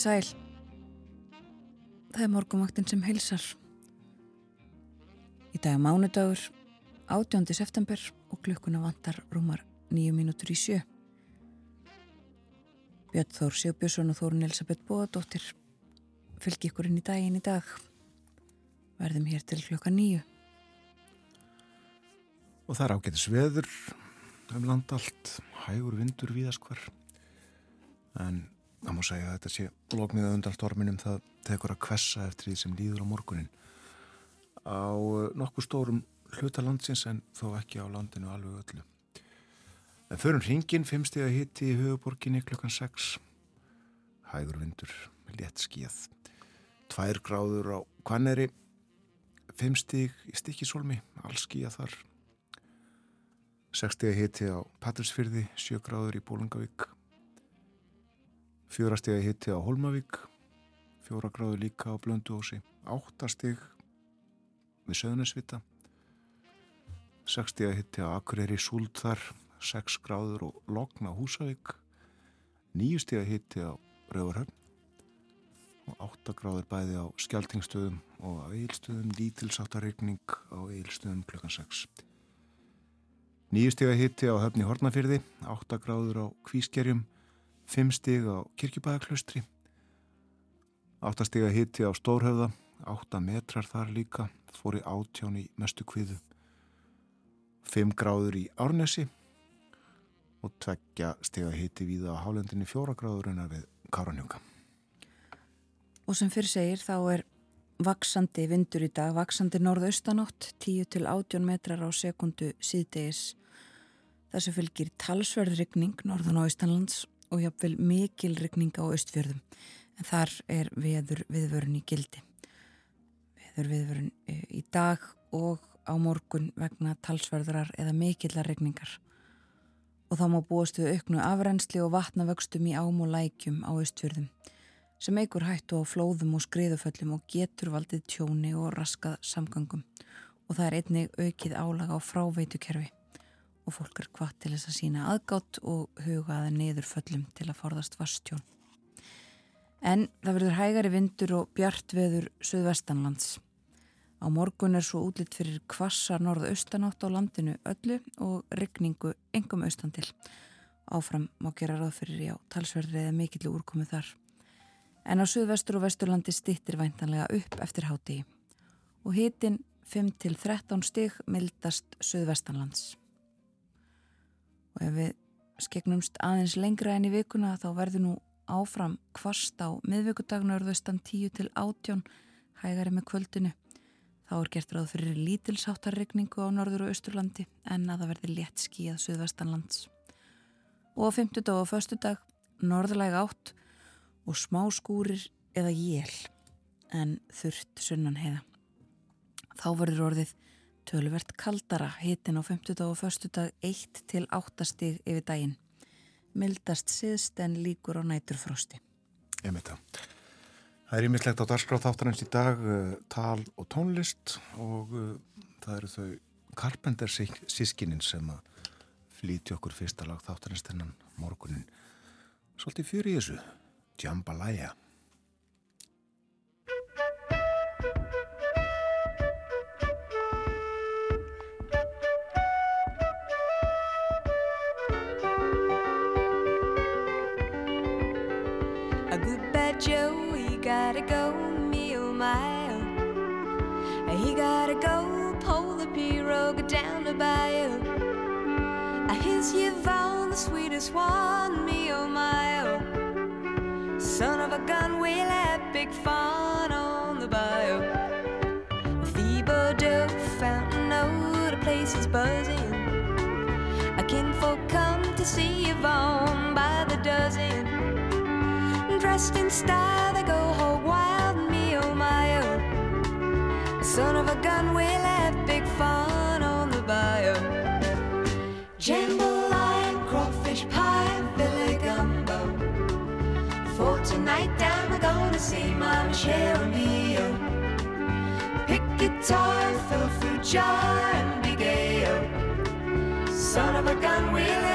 sæl. Það er morgumaktinn sem heilsar. Í dag er mánudagur, 18. september og klukkuna vantar rúmar nýju mínútur í sjö. Björn Þór Sjóbjörnsson og Þórun Elisabeth Bóðadóttir fylgi ykkur inn í daginn í dag. Verðum hér til klukka nýju. Og það er ágætis veður um landallt, hægur vindur víðaskvar. En það má segja að þetta sé loknið undan storminum það tekur að kvessa eftir því sem líður á morgunin. Á eh, nokkuð stórum hlutalandsins en þó ekki á landinu alveg öllu. En förum hringin fimmstega hitti í höfuborginni klukkan 6 hægur vindur létt skíð tvær gráður á Kvanneri fimmstig í stikkisólmi allskíða þar. Sekstega hitti á Patrísfyrði sjö gráður í Bólungavík fjórastega hitti á Holmavík fjóra gráðu líka á Blönduósi áttastig við Söðunarsvita sexstega hitti á Akureyri Súldþar sex gráður og Logna Húsavík nýjustega hitti á Rauvarhörn og áttagráður bæði á Skjaltingstöðum og á Eilstöðum lítilsáttarregning á Eilstöðum klukkan 6 nýjustega hitti á Höfni Hortnafyrði áttagráður á Kvískerjum 5 stig á kirkjubæðaklaustri 8 stig að hitti á Stórhöfða. 8 metrar þar líka. Fór í átján í mestu kviðu 5 gráður í Árnesi. Og tveggja stig að hitti við á hálendinni 4 gráður en að við Karanjunga Og sem fyrir segir þá er vaksandi vindur í dag, vaksandi norðaustanótt 10 til 18 metrar á sekundu síðdegis. Þessu fylgir talsverðrykning norðan á Ístanlands og jáfnvel mikil regninga á östfjörðum en þar er veður viðvörun í gildi. Veður viðvörun e, í dag og á morgun vegna talsverðarar eða mikillar regningar og þá má búast við auknu afrensli og vatnavöxtum í ám og lækjum á östfjörðum sem eigur hættu á flóðum og skriðuföllum og getur valdið tjóni og raskað samgangum og það er einnig aukið álag á fráveitukerfi og fólk er hvað til þess að sína aðgátt og hugaði niður föllum til að forðast vastjón. En það verður hægari vindur og bjart veður söðvestanlands. Á morgun er svo útlitt fyrir kvassar norða-austanátt á landinu öllu og regningu engum austan til. Áfram má gera ráð fyrir já, talsverðri eða mikillu úrkomu þar. En á söðvestur og vesturlandi stittir væntanlega upp eftir hátegi og hitin 5-13 stig mildast söðvestanlands og ef við skegnumst aðeins lengra enn í vikuna þá verður nú áfram kvast á miðvíkudagnarðustan 10 til 18 hægari með kvöldinu. Þá er gert ráð fyrir lítilsáttarregningu á norður og austurlandi en að það verður létt skíð suðvestanlands. Og á 50 dag og förstu dag norðlega átt og smá skúrir eða jél en þurft sunnan heiða þá verður orðið Tölvert kaldara hitin á 50 og 1. dag 1 til 8 stig yfir daginn. Mildast siðst en líkur á næturfrosti. Ég með það. Það er ímislegt á darskráð þáttarins í dag, uh, tal og tónlist og uh, það eru þau Carpenter sískinin sem að flíti okkur fyrsta lag þáttarins þennan morgunin. Svolítið fyrir þessu, Jambalaya. The bayou. Here's Yvonne, the sweetest one, me oh my oh. Son of a gun, we'll have big fun on the bio. bayou. Thiebaudot, Fountain O, the place is buzzing. A kinfolk come to see Yvonne by the dozen dressed in style, they go hog wild, me oh my oh. Son of a gun, we'll have see my Michelle O'Neill. Pick guitar, fill fruit jar, and Big A.O. Son of a gun, will.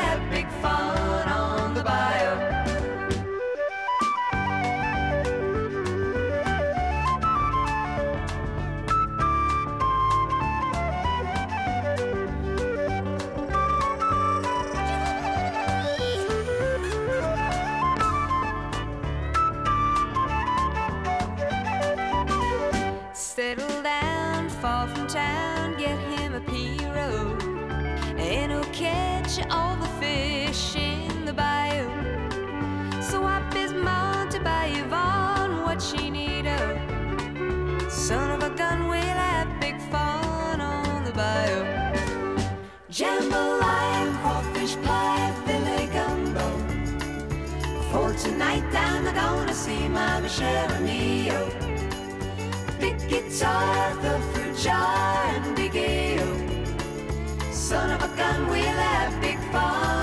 Michelle Mio. Big guitar, the fruit jar, and big ale. Son of a gun, we'll have big fun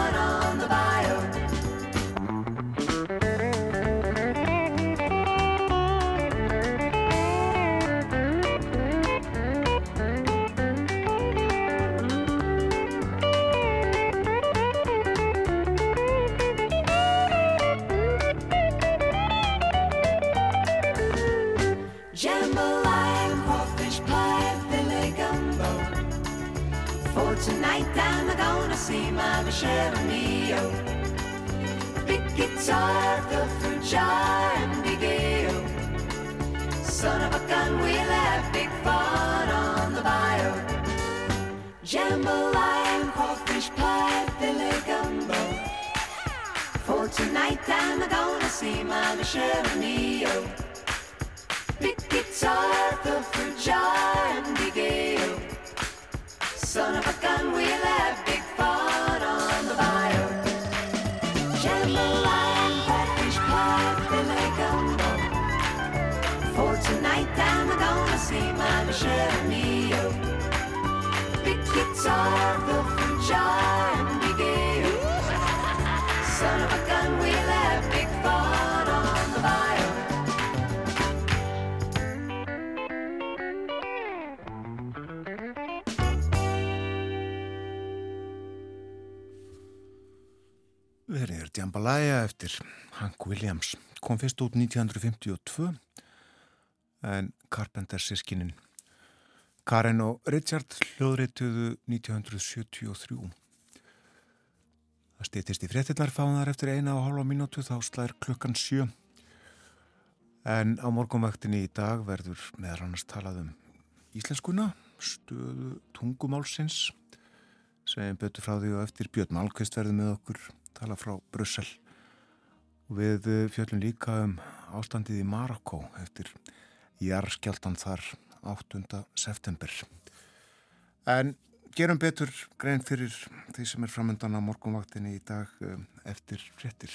Eftir Hank Williams. Kom fyrst út 1952 en Carpenter sískinin Karen og Richard hljóðrituðu 1973. Það stýttist í fréttinnar fánar eftir eina og hálfa mínútu þá slær klukkan sjö. En á morgunvaktinni í dag verður meðal annars talað um íslenskuna, stöðu tungumálsins sem betur frá því og eftir Björn Malkvist verður með okkur tala frá Brussel við eh, fjöllum líka um ástandið í Marokko eftir jarðskjáltan þar 8. september en gerum betur grein fyrir því sem er framöndan á morgunvaktinni í dag eh, eftir fréttir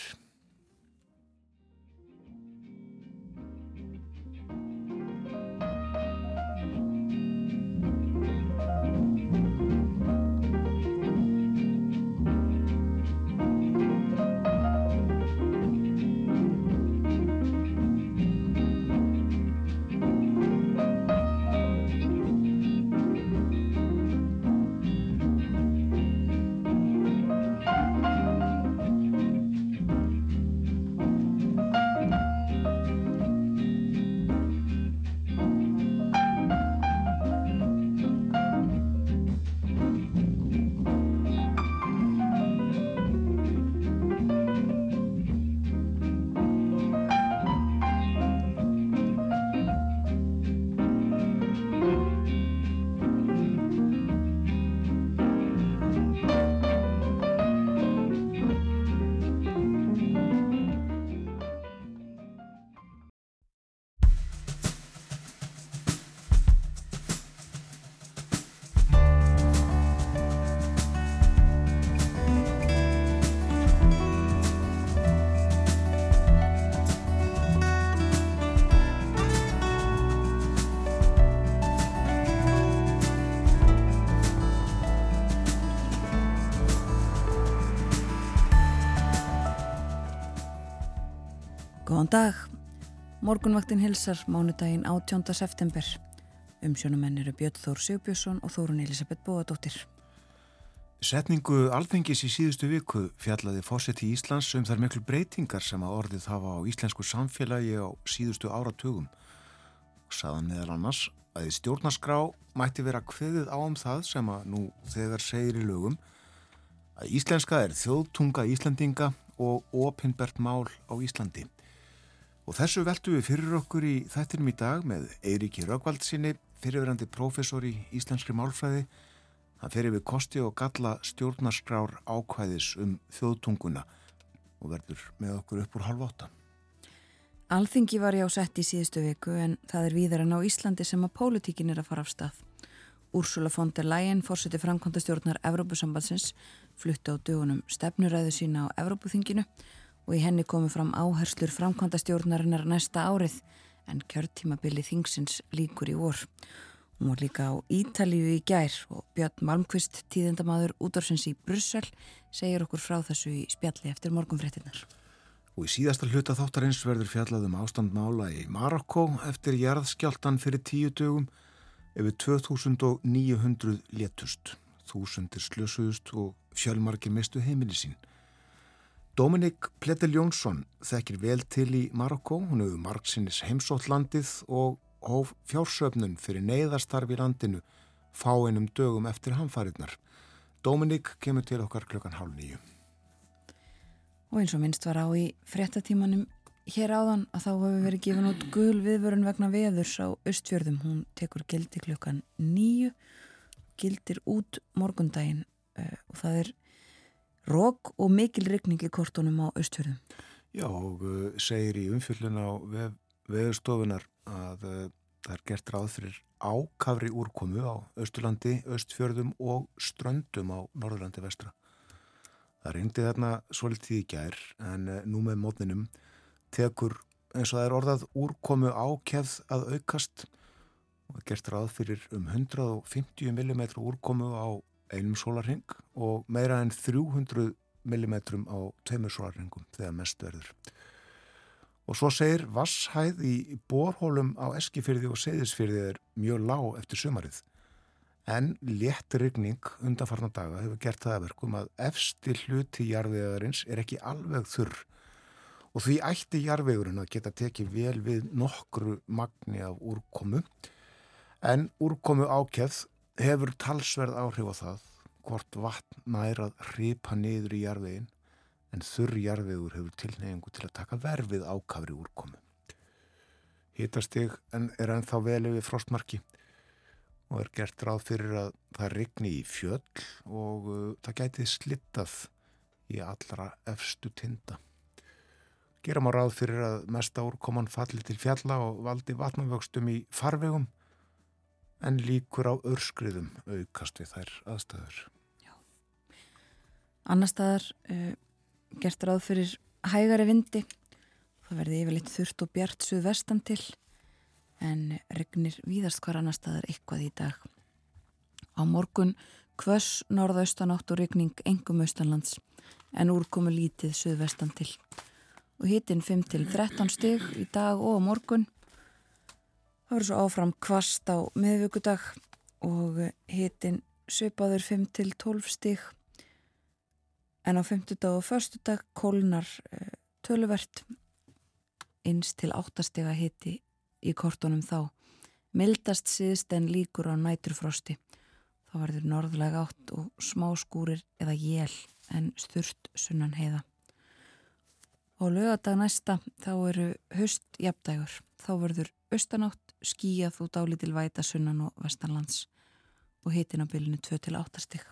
Góðan dag. Morgunvaktin hilsar mánudaginn 18. september. Umsjónumenn eru Björn Þór Sigbjörnsson og Þórun Elisabeth Bóadóttir. Setningu alþengis í síðustu viku fjallaði fósetti Íslands um þar miklu breytingar sem að orðið hafa á íslensku samfélagi á síðustu áratugum. Saðan meðal annars að í stjórnarskrá mætti vera kveðið á um það sem að nú þegar segir í lögum að íslenska er þjóðtunga Íslandinga og opinbert mál á Íslandi. Og þessu veltu við fyrir okkur í þættinum í dag með Eiríki Röggvaldsinni, fyrirverandi prófessor í íslenskri málfræði. Hann fer yfir kosti og galla stjórnarskrár ákvæðis um þjóðtunguna og verður með okkur upp úr halv átta. Alþingi var ég á sett í síðustu viku en það er víðar en á Íslandi sem að pólitíkin er að fara af stað. Úrsula von der Leyen, fórseti framkvæmdastjórnar Evrópusambatsins, flutti á dögunum stefnuræðu sína á Evrópuþinginu og í henni komu fram áherslur framkvæmdastjórnarinnar næsta árið en kjörtímabili þingsins líkur í vor. Hún var líka á Ítalíu í gær og Björn Malmqvist, tíðendamadur útdorsins í Brussel, segir okkur frá þessu í spjalli eftir morgunfréttinnar. Og í síðasta hluta þáttarins verður fjallað um ástandmála í Marokko eftir jarðskjáltan fyrir tíu dögum yfir 2900 létust, þúsundir slösuðust og fjölmarkir mistu heimili sín. Dominik Pletel Jónsson þekkir vel til í Marokko, hún hefur margsinnis heimsótt landið og hóf fjársöfnun fyrir neyðastarfi í landinu fáinnum dögum eftir hamfarinnar. Dominik kemur til okkar klukkan hálf nýju. Og eins og minnst var á í fréttatímanum hér áðan að þá hefur verið gefin út gul viðvörun vegna veðurs á östfjörðum. Hún tekur gildi klukkan nýju, gildir út morgundaginn uh, og það er rók og mikil regning í kortunum á östfjörðum. Já og uh, segir í umfjöldun á veð, veðurstofunar að uh, það er gert ráð fyrir ákafri úrkomu á Östurlandi, Östfjörðum og Ströndum á Norðurlandi vestra. Það reyndi þarna svolítið í gær en nú með mótninum tekur eins og það er orðað úrkomu ákjæð að aukast og gert ráð fyrir um 150 mm úrkomu á einum sólarheng og meira en 300 mm á tveimur sólarhengum þegar mest verður. Og svo segir vasshæð í borhólum á Eskifyrði og Seyðisfyrði er mjög lág eftir sumarið. En létt rigning undanfarnar daga hefur gert það að verkum að efsti hluti jarðvegarins er ekki alveg þurr og því ætti jarðvegurinn að geta tekið vel við nokkru magni af úrkomu en úrkomu ákjæð hefur talsverð áhrif á það hvort vatn nær að hripa niður í jarðveginn en þurr jarðvegur hefur tilneyingu til að taka verfið ákafri úrkomu. Hítastig er ennþá vel yfir frostmarki og er gert ráð fyrir að það rigni í fjöll og uh, það gæti slittað í allra efstu tinda. Gera má ráð fyrir að mesta úrkoman falli til fjalla og valdi vatnavöxtum í farvegum en líkur á örskriðum aukast við þær aðstæður. Já. Annar staðar uh, gert ráð fyrir hægari vindi. Það verði yfirleitt þurft og bjart suð vestan til en regnir víðast hvar annar staðar eitthvað í dag. Á morgun hvers norðaustanátt og regning engum austanlands en úrkomu lítið suð vestan til og hitin 5-13 stig í dag og morgun. Það verður svo áfram kvast á miðvíkudag og hitin söpaður 5-12 stig en á 50 dag og förstu dag kólnar uh, töluvert eins til 8 stiga hiti í kortunum þá. Mildast síðst en líkur á næturfrosti. Það verður norðlega átt og smá skúrir eða jél en styrst sunnan heiða. Á lögadag næsta þá eru höstjapdægur. Þá verður austanátt skíjað og dálítil væta sunnan og vestanlands og hitin á bylunu 2-8 stygg.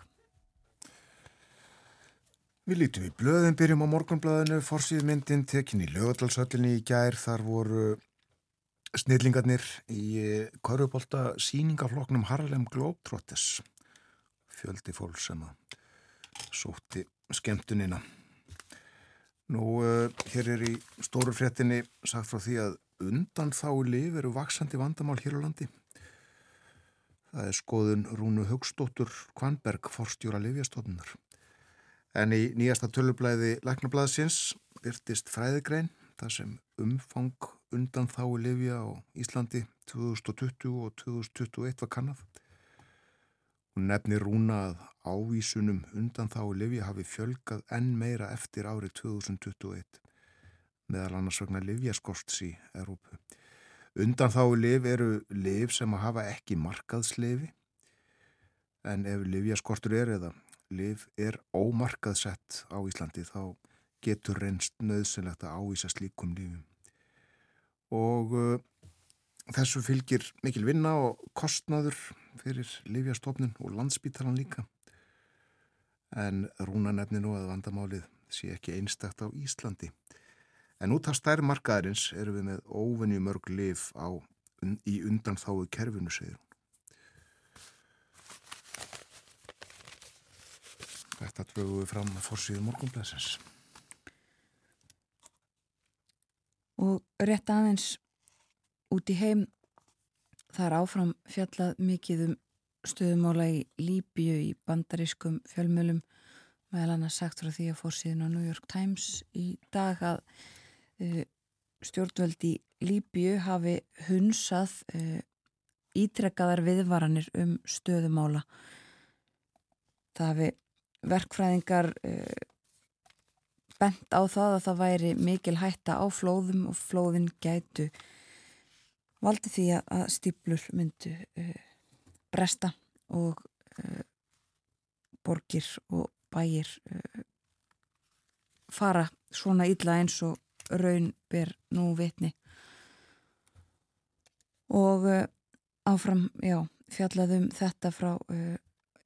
Við lítum í blöðin, byrjum á morgunblöðinu, forsýðmyndin tekin í lögadalsöllinni í gær. Þar voru snillingarnir í Kaurubólta síningafloknum Harlem Globetrotters. Fjöldi fólk sem að sótti skemmtunina. Nú, uh, hér er í stóru fréttinni sagt frá því að undan þá lif eru vaksandi vandamál hér á landi. Það er skoðun Rúnu Högstóttur Kvanberg, forstjóra Livjastofnunar. En í nýjasta tölublæði Læknablaðsins byrtist fræðigrein, það sem umfang undan þá Livja á Íslandi 2020 og 2021 var kannad. Hún nefnir Rúna að ávísunum undan þá Livja hafi fjölgað enn meira eftir árið 2021 meðal annars vegna Livjaskorts í Európu. Undan þá liv eru liv sem að hafa ekki markaðslifi en ef Livjaskortur er eða liv er ómarkaðsett á Íslandi þá getur reynst nöðsynlegt að ávísa slíkum lifum. Og uh, þessu fylgir mikil vinna og kostnaður fyrir Livjastofnun og landsbítalan líka. En rúnanefninu að vandamálið sé ekki einstakt á Íslandi. En út af stærmarkaðarins erum við með óvenju mörg liv á, í undan þáu kerfinu, segir hún. Þetta drögu við fram að fórsíðu morgunblæsins. Og rétt aðeins út í heim það er áfram fjallað mikið um stöðumála í Líbíu í bandarískum fjölmjölum meðal annars sagt frá því að fórsíðun á New York Times í dag að uh, stjórnvöld í Líbíu hafi hunsað uh, ítrekkaðar viðvaranir um stöðumála það hafi verkfræðingar uh, bent á það að það væri mikil hætta á flóðum og flóðin gætu valdi því að stíplur myndu bresta og borgir og bæir fara svona illa eins og raun ber nú vitni og áfram, já, fjallaðum þetta frá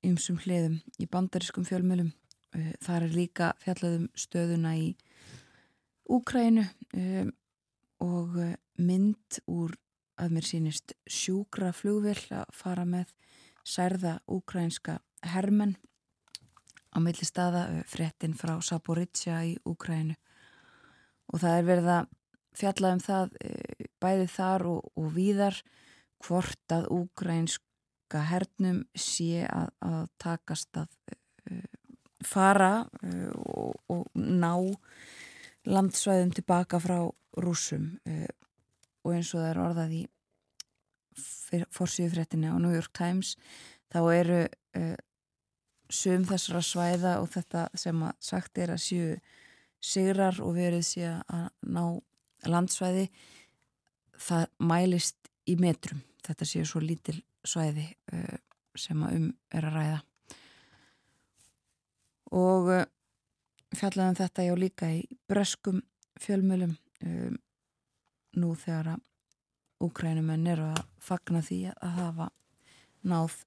ymsum hliðum í bandariskum fjölmjölum. Eh, þar er líka fjallaðum stöðuna í Úkrænu um, og eh, mynd úr að mér sínist sjúkra flugvill að fara með særða úkrænska hermenn á milli staða fréttin frá Saporitsja í Úkrænu og það er verið að fjalla um það bæði þar og, og víðar hvort að íslenska hernum sé að, að takast að uh, fara uh, og, og ná landsvæðum tilbaka frá rúsum og eins og það er orðað í fórsíðufréttinni á New York Times þá eru sum þessara svæða og þetta sem að sagt er að séu sigrar og verið sé að ná landsvæði það mælist í metrum. Þetta séu svo lítil svæði uh, sem um er að ræða. Og uh, fjallaðum þetta já líka í breskum fjölmjölum um, nú þegar að úkrænumenn eru að fagna því að hafa náð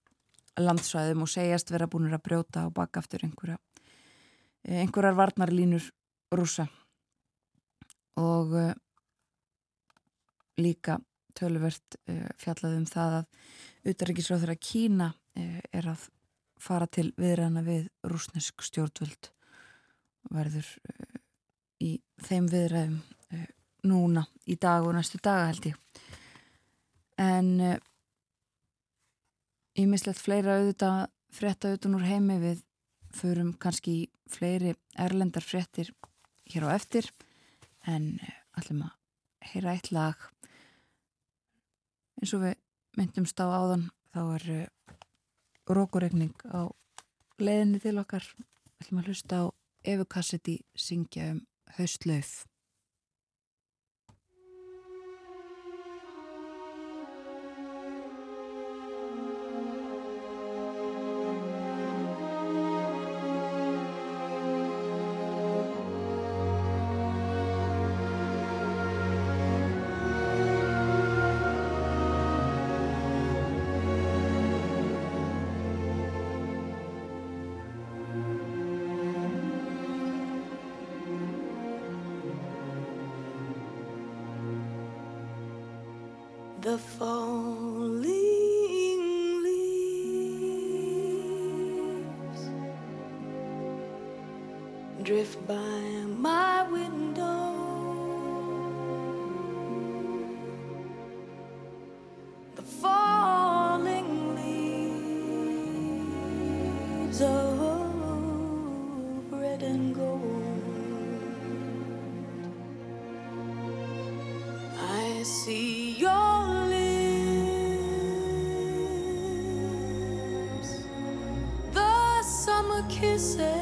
landsvæðum og segjast vera búinir að brjóta og baka aftur einhverja einhverjar varnarlínur rúsa og uh, líka tölvert uh, fjallaðum það að Utaríkisráður að Kína eh, er að fara til viðræðana við rúsnesk stjórnvöld. Verður eh, í þeim viðræðum eh, núna í dag og næstu daga held ég. En ég mislegt fleira auðvitað frétta auðvitað úr heimi. Við förum kannski fleiri erlendar fréttir hér á eftir en allum að heyra eitt lag. Eins og við myndumst á áðan þá er uh, rókuregning á leiðinni til okkar. Ætlum að hlusta á Efu Kassetti syngja um haustlauf the falling leaves drift by my window. Kisses,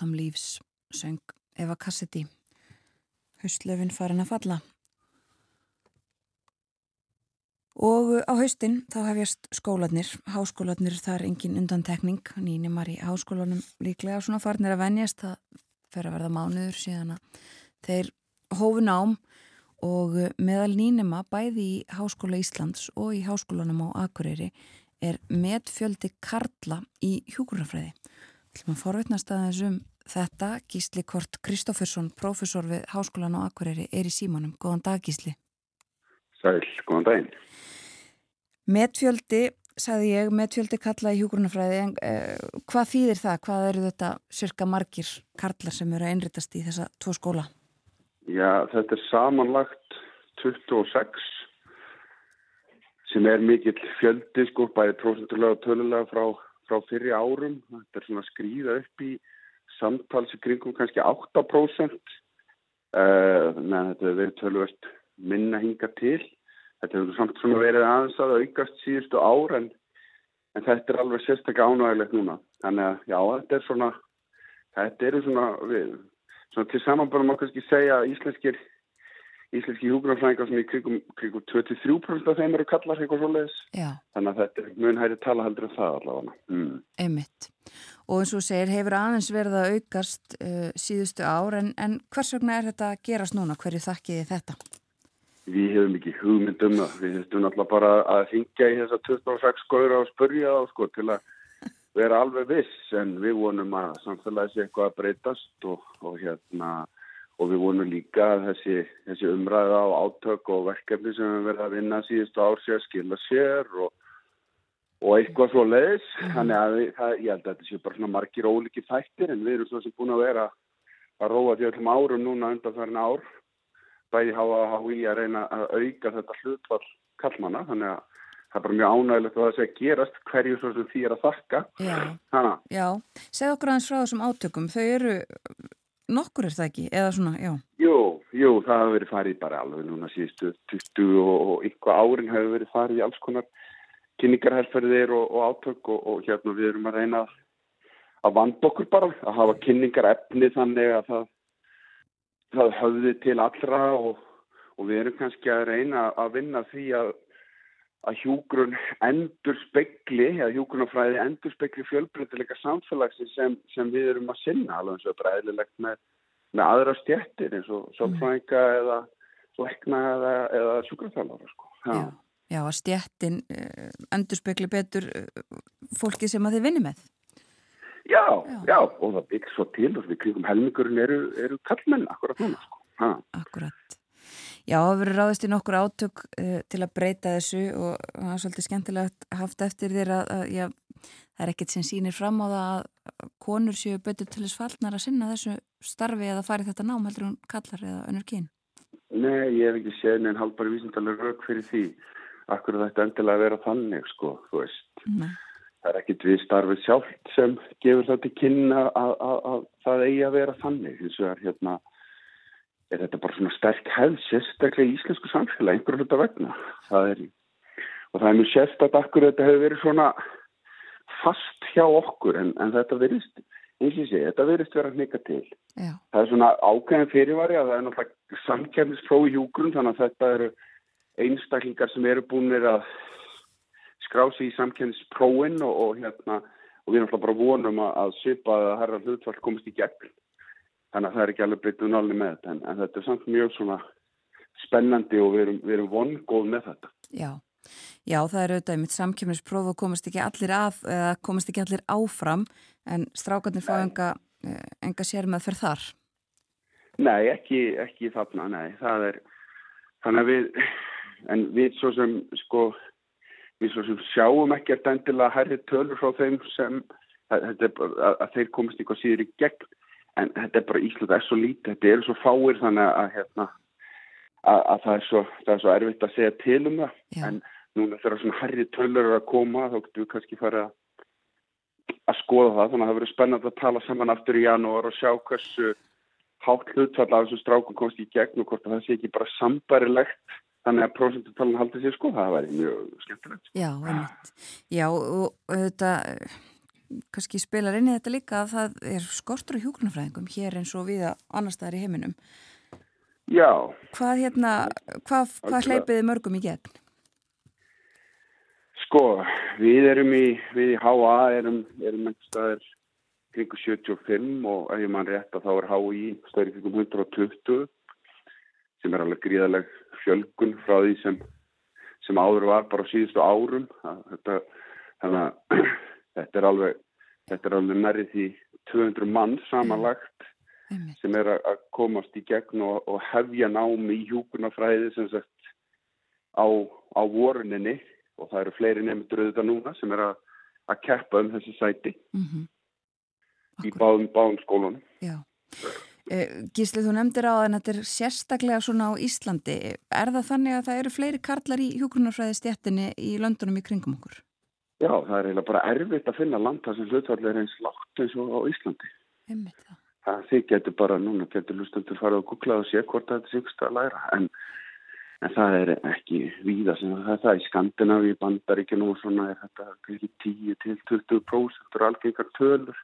Autumn Leaves söng Eva Cassidy. Haustlöfin farin að falla. Og á haustin þá hefjast skólanir, háskólanir þar engin undantekning, nýnumar í háskólanum líklega svona farnir að venjast, það fer að verða mánuður síðan að þeir hófu nám. Og meðal nýnuma bæði í Háskóla Íslands og í Háskólanum á Akureyri er metfjöldi Karla í hjúkurafræði. Það er forvittnast að þessum þetta Gísli Kort Kristófursson, profesor við Háskólan á Akureyri, er í símanum. Góðan dag Gísli. Sæl, góðan daginn. Metfjöldi, sagði ég, metfjöldi kalla í hjúgrunafræði, en eh, hvað þýðir það? Hvað eru þetta cirka margir karlar sem eru að einritast í þessa tvo skóla? Já, þetta er samanlagt 26 sem er mikill fjöldi sko, bæði prosentulega og tölulega frá, frá fyrir árum. Þetta er svona skrýða upp í samtals í kringum kannski 8%. Uh, Þannig að þetta verið töluvert minna hinga til. Þetta hefur samt svona verið aðeins að aukast síðustu ár en, en þetta er alveg sérstaklega ánægilegt núna. Þannig að já, þetta er svona, þetta eru svona, við, svona til samanbærum að kannski segja að íslenskir, íslenski hjúgrunarfræðingar sem í krigum, krigum 23% af þeim eru kallar eitthvað svoleiðis. Þannig að þetta er mun hæri tala heldur en það allavega. Mm. einmitt. Og eins og segir, hefur aðeins verið að aukast uh, síðustu ár, en, en hvers vegna er þetta að gerast núna? Hverju þakkiði þetta? Við hefum ekki hugmynd um það. Við hefum náttúrulega bara að hingja í þessa 26 skoður og spurja þá sko til að vera alveg viss en við vonum að samfélagi sé eitthvað að breytast og, og hérna og við vonum líka að þessi, þessi umræða og átök og verkefni sem við verðum að vinna síðustu ár sé að skila sér og, og eitthvað svo leiðis. Þannig að það, ég held að þetta sé bara margir óliki þættir en við erum svo sem búin að vera að róa því öllum árum núna undan þarna ár bæði hafa HÍ að reyna að auka þetta hlutfall kallmanna þannig að það er bara mjög ánægilegt að það sé að gerast hverju svo sem því er að þakka Já, Hanna, já. Segð okkur aðeins frá þessum átökum. Þau eru, nokkur er það ekki, eða svona, já. jú, jú, það hefur verið farið bara alveg núna síðustu 20 og, einhvað árin hefur verið farið í alls konar kynningarherferðir og, og átök og, og hérna við erum að reyna að vanda okkur bara, að hafa kynningarefni þannig að það, það höfði til allra og, og við erum kannski að reyna að vinna því að að hjúgrun endur spekli, eða hjúgrunafræði endur spekli fjölbreytileika samfélagsins sem, sem við erum að sinna alveg eins og eðlilegt með, með aðra stjættir eins og sálfræðinga eða lækna eða, eða sjúkraþjálfara sko. Já. Já, já að stjættin endur spekli betur uh, fólki sem að þið vinni með. Já, Já. já, og það byggt svo til og við kringum helmingurinn eru, eru kallmenn akkurat núna sko. Akkurat. Já, það verður ráðist í nokkur átök uh, til að breyta þessu og það er svolítið skemmtilegt haft eftir þér að, að já, það er ekkert sem sýnir fram á það að konur séu betur til þess fallnar að sinna þessu starfi eða fari þetta nám heldur hún kallar eða önnur kyn. Nei, ég hef ekki séð neinn haldbari vísindalega rauk fyrir því. akkur þetta endilega að vera þannig sko, þú veist. Nei. Það er ekkit við starfið sjálft sem gefur það til kynna að, að, að það eigi að vera þannig. Þess að hérna er þetta bara svona sterk hefð, sérstaklega í íslensku samfélag, einhverju hluta vegna. Það er, og það er mjög sérstaklega akkur þetta hefur verið svona fast hjá okkur en, en þetta verist, eins og ég segi, þetta verist vera hnika til. Já. Það er svona ákveðin fyrirvari að það er náttúrulega samkjæmnisprófi hjúgrun þannig að þetta eru einstaklingar sem eru búinir að skrási í samkjæmnisprófin og, og hérna og við erum alltaf bara vonum að, að svipa að herra hlutfall komist í gegn. Þannig að það er ekki alveg breytið náli með þetta en, en þetta er samt mjög svona spennandi og við erum, við erum vongóð með þetta. Já. Já, það er auðvitað mitt samkjöfnispróf og komast ekki allir af, eða komast ekki allir áfram en strákarnir fá enga, eh, enga sér með fyrir þar. Nei, ekki, ekki þarna, nei, það er, þannig að við, en við svo sem, sko, við svo sem sjáum ekkert endilega herri tölur frá þeim sem, að, að, að þeir komast eitthvað síður í gegn, en þetta er bara Ísland er svo lítið, þetta er svo fáir þannig að, hérna, að, að það, er svo, það er svo erfitt að segja til um það, Já. en núna þegar svona herri tölur eru að koma, þá getum við kannski farið að að skoða það, þannig að það verður spennandi að tala saman aftur í janúar og sjá hversu hátt hlutfall af þessum strákum komst í gegn og hvort að það sé ekki bara sambarilegt þannig að prósentutalun haldi sér sko, það væri mjög skemmtilegt. Já. Já, og auðvitað eh, kannski spilar inn í þetta líka að það er skortur á hjúgrunafræðingum hér eins og við annar staðar í heiminum. Já, Hvað hérna, hvað, hvað hleypiði mörgum í gegn? sko, við erum í, við í HA erum, erum einhver staðar kringu 75 og ef ég mann rétt að þá er HI staðar í kringum 120 sem er alveg gríðaleg fjölgun frá því sem, sem áður var bara á síðustu árum. Þetta, þannig að þetta er alveg, þetta er alveg nærri því 200 mann samanlagt Einmitt. sem er að komast í gegn og, og hefja námi í hjúkunafræði sem sagt á, á voruninni og það eru fleiri nefndur auðvitað núna sem er að, að keppa um þessi sæti Mm í báðum, báðum skólunum. Já. Eh, Gísli, þú nefndir á að þetta er sérstaklega svona á Íslandi. Er það þannig að það eru fleiri karlar í hjúgrunarfræði stjættinni í löndunum í kringum okkur? Já, það er eiginlega bara erfitt að finna land þar sem hlutfall er eins lágt eins og á Íslandi. Einmitt það. Það þið getur bara, núna getur lustendur farið að googla og sé hvort þetta syngst að læra. En, en það er ekki víða sem það er það í Skandinavíu, Bandaríkjunum og svona er þetta kannski 10 til 20% er algengar tölur.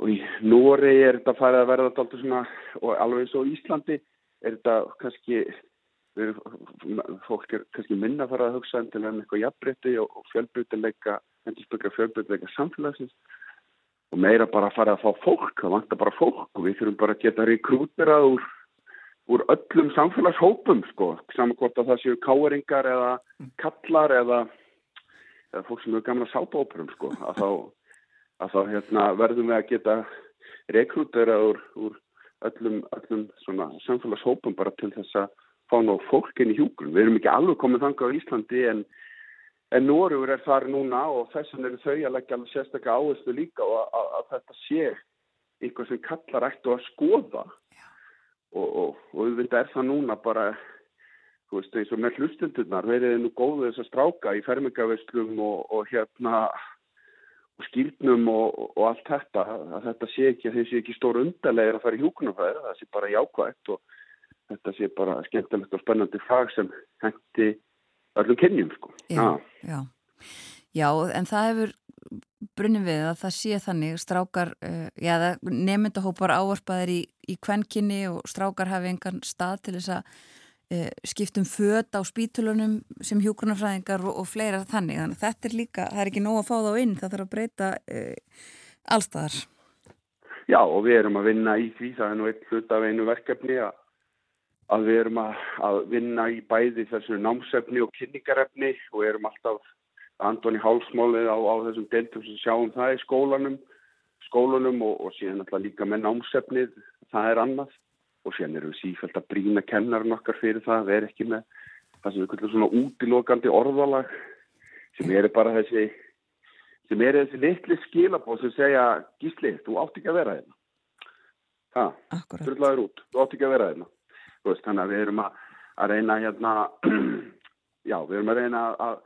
Og í Noregi er þetta farið að verða alltaf svona, og alveg eins og Íslandi er þetta kannski, við, fólk er kannski minna að fara að hugsa endilega um eitthvað jafnbreytti og, fjölbreytileika, endurspöka fjölbreytileika samfélagsins. Og meira bara að fara að fá fólk, það vantar bara fólk og við þurfum bara að geta rekrúterað úr, úr öllum samfélagshópum sko, saman hvort að það séu káeringar eða kallar eða, eða fólk sem eru gamla sátóperum sko, að þá, að þá hérna, verðum við að geta rekrúterað úr, úr öllum, öllum svona samfélagshópum bara til þess að fá ná fólk inn í hjúgrun. Við erum ekki alveg komið þangað á Íslandi en En Nóruður er þar núna og þess vegna eru þau að leggja alveg sérstaklega áherslu líka og að, að, þetta sé eitthvað sem kallar ættu að skoða og, og, og þetta er það núna bara, þú veist, eins og með hlustundunar, verið nú góðu þess að stráka í fermingavislum og, og hérna og skýrnum og, og allt þetta, að þetta sé ekki, að þeir sé ekki stór undarlegir að fara í hjúkunarfæðir, það sé bara jákvægt og þetta sé bara skemmtilegt og spennandi fag sem hendi öllum kynjum sko. Já, já. Já, en það hefur brunnið við að það sé þannig strákar, uh, já, nefndahópar ávarpaðir í, í kvenkinni og strákar hafi engan stað til þess að uh, skiptum föt á spítulunum sem hjúgrunarfræðingar og, og fleira þannig. Þannig að þetta er líka, það er ekki nóg að fá þá inn, það þarf að breyta uh, allstaðar. Já, og við erum að vinna í því, það er nú eitt hlut af einu verkefni að að við erum að, vinna í bæði þessu námsefni og kynningarefni og erum alltaf andon í hálsmálið á, á þessum deltum sem sjáum það í skólanum, skólanum og, og síðan alltaf líka með námsefnið, það er annað. Og síðan erum við sífælt að brína kennarinn okkar fyrir það, við erum ekki með það sem við kallum svona útilokandi orðalag sem eru bara þessi sem eru þessi litli skilabóð sem segja gísli, þú átt ekki að vera hérna. Það, þurrlaður út, þú átt ekki að vera hérna veist, þannig að við erum að, að reyna hérna, já, við erum að reyna að,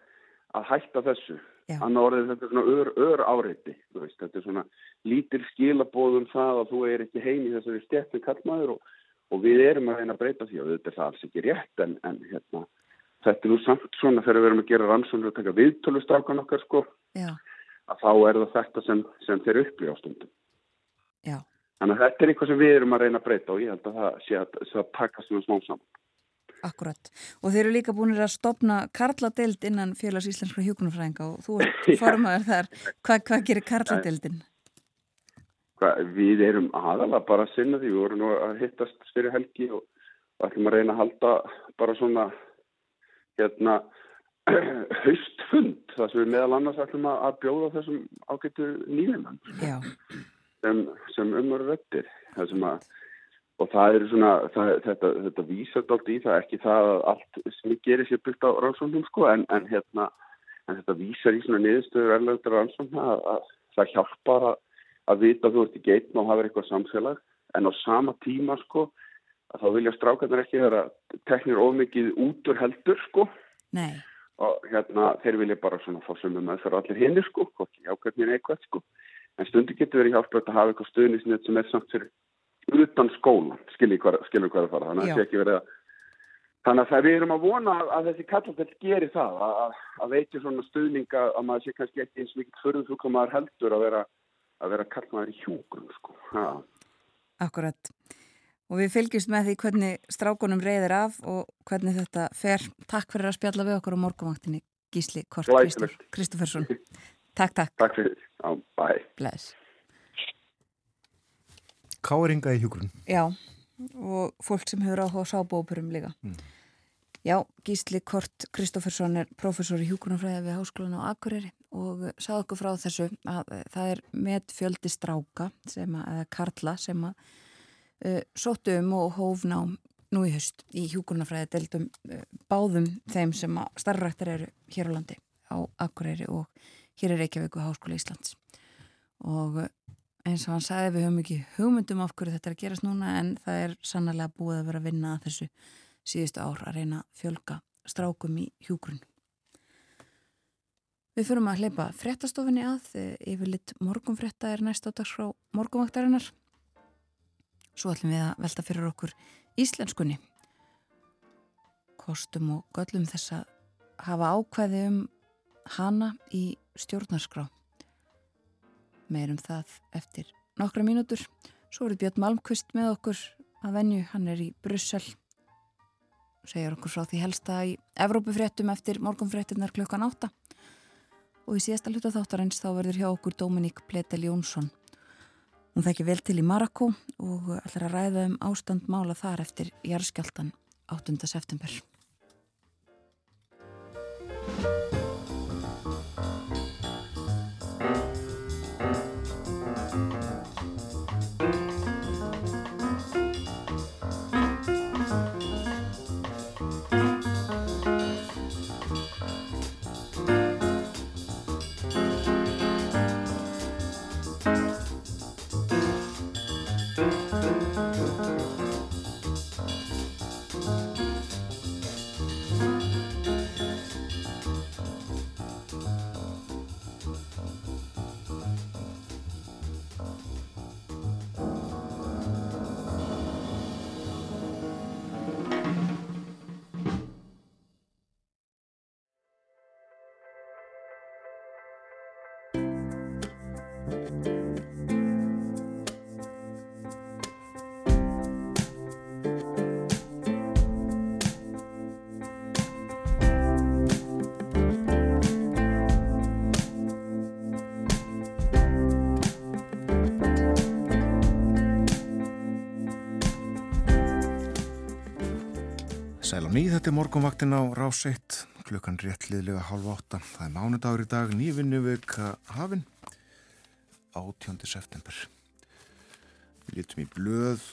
að hætta þessu. Annar orðið þetta er svona ör, ör áreiti, þetta er svona lítil skilabóðum það að þú er ekki heim í þessari stjættu kallmaður og, og við erum að reyna að breyta því og þetta er það alls ekki rétt en, en hérna, þetta er nú samt svona þegar við erum að gera rannsónu og taka viðtölustákan okkar sko, að þá er það þetta sem, sem þeir upplýja á stundum. Já. Þannig að þetta er eitthvað sem við erum að reyna að breyta og ég held að það sé að, að taka svona smá saman. Akkurat. Og þeir eru líka búin að stopna karladeild innan félags íslenskra hjókunarfræðinga og þú ert formaður þar. Hvað, hvað gerir karladeildin? Hva, við erum aðalega bara að sinna því. Við vorum nú að hittast fyrir helgi og ætlum að reyna að halda bara svona hérna haustfund þar sem við meðal annars ætlum að bjóða þessum ágættu nýjumann sem, sem umveru vettir. Það að og það er svona, það, þetta, þetta vísar allt í það, ekki það að allt sem gerir sér byggt á rannsóknum sko, en, en, hérna, en þetta vísar í svona niðurstöður erlaugur rannsóknum að, að það hjálpar að, að vita að þú ert í geitn og hafa eitthvað samfélag, en á sama tíma sko, að þá vilja strákarnar ekki vera teknir ómikið út úr heldur sko. Nei. Og hérna, þeir vilja bara svona fá sömum með fyrir allir hinnir sko, ekki ákveðnir eitthvað sko. En stundu getur verið hjálpað að hafa eitthvað stuðnisnett sem er samt fyrir utan skólan, skilur hvað að fara. Þannig að að þannig að við erum að vona að þessi kallafell gerir það, að, að veiti svona stuðninga að maður sé kannski ekki eins mikið fyrir þú komaður heldur að vera að vera kallmaður í hjúgrun sko. Akkurat. Og við fylgjumst með því hvernig strákunum reyðir af og hvernig þetta fer. Takk fyrir að spjalla við okkur á morgumvaktinni Gísli Kort Kristófersson Takk, takk Takk fyrir, já, bye Bless Káringa í hjúgrun. Já, og fólk sem hefur áhuga á sábópurum líka. Mm. Já, Gísli Kort Kristófersson er professor í hjúgrunafræði við Háskólan á Akureyri og sagði okkur frá þessu að það er með fjöldi stráka sem að, eða karla sem að uh, sóttu um og hófná nú í höst í hjúgrunafræði deildum uh, báðum þeim sem að starfrættar eru hér á landi á Akureyri og hér er Reykjavík og Háskóla Íslands og uh, eins og hann sagði við höfum ekki hugmyndum af hverju þetta er að gerast núna en það er sannlega búið að vera að vinna að þessu síðustu ár að reyna fjölga strákum í hjúgrunn. Við fyrum að hleypa frettastofinni að yfir lit morgunfretta er næst á dags frá morgunvaktarinnar. Svo ætlum við að velta fyrir okkur íslenskunni. Kostum og göllum þess að hafa ákvæði um hana í stjórnarskrá. Meirum það eftir nokkra mínútur. Svo er Björn Malmqvist með okkur að venju, hann er í Brussel. Segjar okkur frá því helsta í Evrópufréttum eftir morgunfréttinnar klukkan átta. Og í síðasta hluta þáttarins þá verður hjá okkur Dominík Pletel Jónsson. Hún þekki vel til í Marako og ætlar að ræða um ástand mála þar eftir jarðskjáltan 8. september Á nýð, þetta er morgunvaktin á rás 1, klukkan réttliðlega halv 8. Það er mánudagur í dag, nývinnu vika hafinn, 18. september. Við lítum í blöð,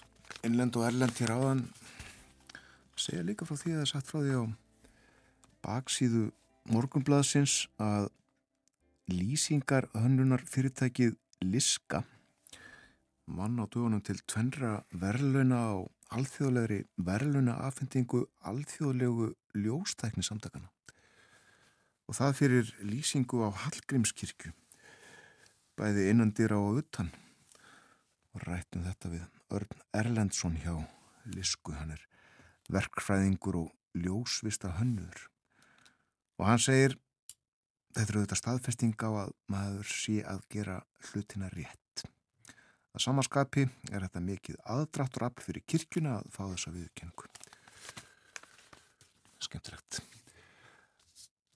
innlend og erlend hér áðan. Segja líka frá því að það er satt frá því á baksíðu morgunblaðsins að lýsingar hönnunar fyrirtækið Liska vann á dögunum til tvenra verðluna á alþjóðlegri verðluna afhendingu alþjóðlegu ljóstækni samtakana. og það fyrir lýsingu á Hallgrímskirkju bæði innandir á utan. Og rættum þetta við Örn Erlendsson hjá Lisku, hann er verkfræðingur og ljósvista hönnur. Og hann segir þetta eru þetta staðfesting á að maður sé að gera hlutina rétt að samaskapi er þetta mikið aðdráttur afl fyrir kirkjuna að fá þessa viðkengu skemmtilegt.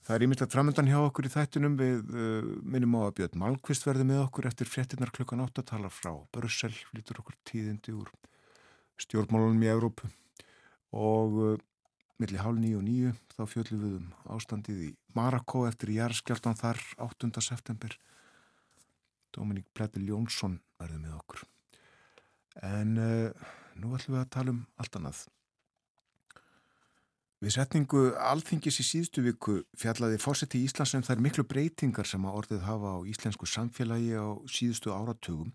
Það er ímyndilegt framöndan hjá okkur í þættunum við uh, minnum á að Björn Malmqvist verði með okkur eftir fréttinnar klukkan 8 tala frá Börsel, lítur okkur tíðindi úr stjórnmálunum í Európu og uh, millir hálf nýju og nýju þá fjöldum við um ástandið í Marako eftir jæðarskjáltan þar 8. september Dominík Pletil Jónsson verði með okkur. En uh, nú ætlum við að tala um allt annað. Við setningu alþingis í síðustu viku fjallaði fórseti í Íslands sem um þær miklu breytingar sem að orðið hafa á íslensku samfélagi á síðustu áratugum.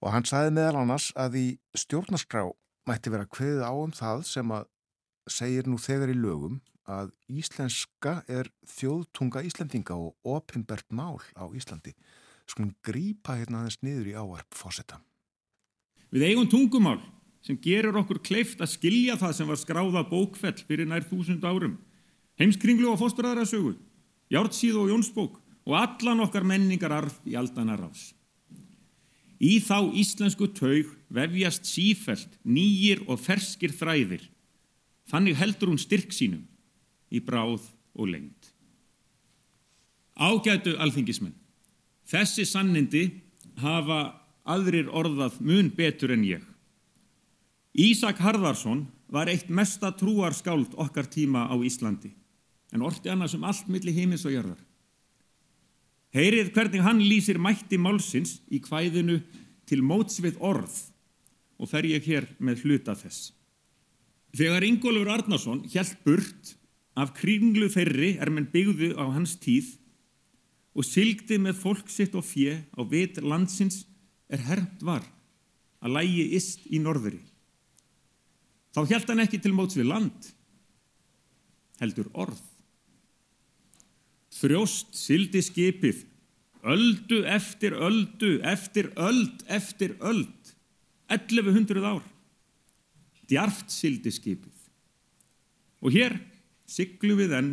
Og hann saði meðal annars að í stjórnarskrá mætti vera kveðið á um það sem að segir nú þegar í lögum að íslenska er þjóðtunga Íslandinga og opimbert mál á Íslandi. Skulum grípa hérna aðeins niður í áarp fórseta. Við eigum tungumál sem gerur okkur kleift að skilja það sem var skráða bókfell fyrir nær þúsund árum. Heimskringlu og fósturðarasögu, Jártsíð og Jónsbók og allan okkar menningar arf í aldanar ás. Í þá íslensku taug vefjast sífælt nýjir og ferskir þræðir. Þannig heldur hún styrk sínum í bráð og lengt. Ágætu alþingismenn, þessi sannindi hafa aðrir orðað mun betur en ég. Ísak Harðarsson var eitt mesta trúarskáld okkar tíma á Íslandi en orti annars um allt milli heimis og jörðar. Heyrið hvernig hann lýsir mætti málsins í hvæðinu til móts við orð og fer ég hér með hluta þess. Þegar Ingólfur Arnarsson hjælt burt af kringlu ferri er menn byggðu á hans tíð og sylgdi með fólk sitt og fjö á vit landsins er hermt var að lægi ist í norðuri. Þá held hann ekki til móts við land, heldur orð. Þrjóst sildi skipið, öldu eftir öldu, eftir öld, eftir öld, 1100 ár. Djarft sildi skipið. Og hér syklu við enn,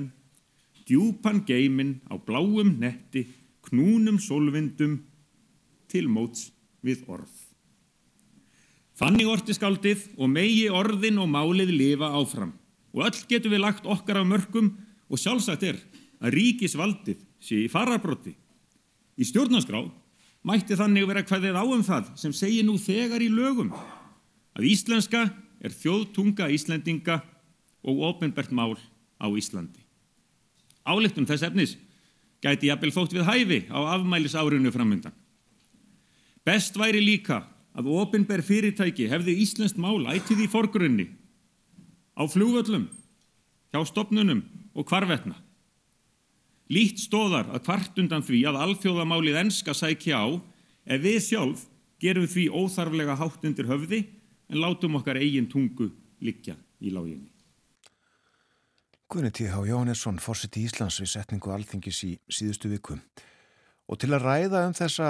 djúpan geimin á bláum netti, knúnum solvindum, til móts við orð. Þannig orti skaldið og megi orðin og málið lifa áfram og öll getur við lagt okkar af mörgum og sjálfsagt er að ríkisvaldið sé í fararbrotti. Í stjórnarskrá mætti þannig vera hvaðið áum það sem segir nú þegar í lögum að íslenska er þjóðtunga Íslendinga og ofinbært mál á Íslandi. Álektum þess efnis gæti jafnvel þótt við hæfi á afmælis árinu framöndan. Best væri líka að ofinber fyrirtæki hefði Íslandst mál ætið í forgrunni á flúvöllum, hjá stopnunum og hvarvetna. Lít stóðar að hvart undan því að alþjóðamálið enska sækja á ef við sjálf gerum því óþarflega hátt undir höfði en látum okkar eigin tungu likja í láginni. Guðni T.H. Jóhannesson, fórseti Íslands við setningu alþingis í síðustu viku. Og til að ræða um þessa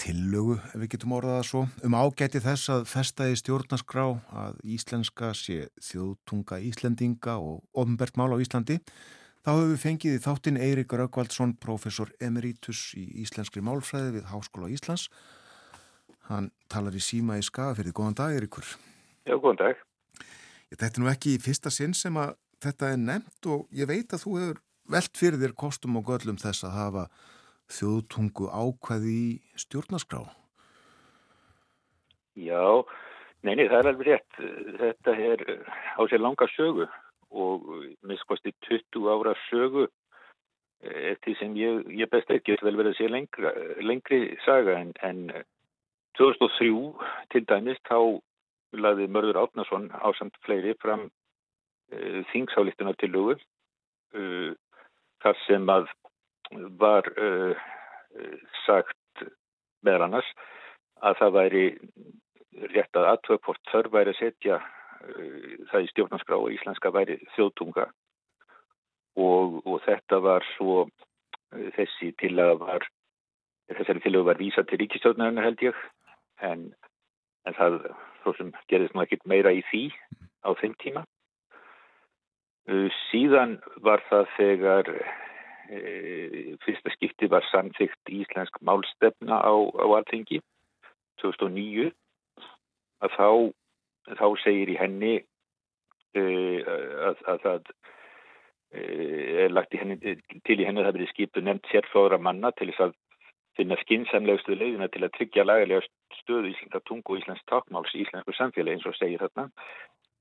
tillögu, ef við getum orðað svo, um ágæti þess að festa í stjórnarskrá að íslenska sé þjóðtunga Íslendinga og ofnbært mál á Íslandi, þá hefur við fengið í þáttinn Eirik Raukvaldsson, professor emeritus í Íslenskri málfræði við Háskóla Íslands. Hann talar í síma í skafafyrði. Góðan dag, Eirikur. Já, góðan dag. Þetta er nú ekki í fyrsta sinn sem að þetta er nefnt og ég veit að þú hefur velt fyrir þér kostum og göllum þess að hafa þjóðtungu ákvæði í stjórnarskrá? Já, neini, það er alveg rétt. Þetta er á sér langa sögu og miskosti 20 ára sögu eftir sem ég, ég best ekki vel verið að sé lengra, lengri saga en, en 2003 til dæmis þá laði Mörður Átnason á samt fleiri fram þingsálistunar til lögu uh, þar sem að var uh, sagt meðal annars að það væri rétt að aðtöðport þörf væri að setja það í stjórnarskrá og íslenska væri þjóðtunga. Og, og þetta var svo þessi til að var þessari til að var vísa til ríkistjórnarinnar held ég. En, en það svo sem gerðist nú ekkit meira í því á þeim tíma síðan var það þegar e, fyrsta skipti var samþygt íslensk málstefna á, á alþengi 2009 að þá, þá segir í henni e, að, að það e, er lagt henni, til í henni að það verið skipu nefnt sérfára manna til þess að finna skinsamlegustu leiðina til að tryggja lagalega stöðu íslenska tungu og íslensk takmáls í íslensku samfélagi eins og segir þarna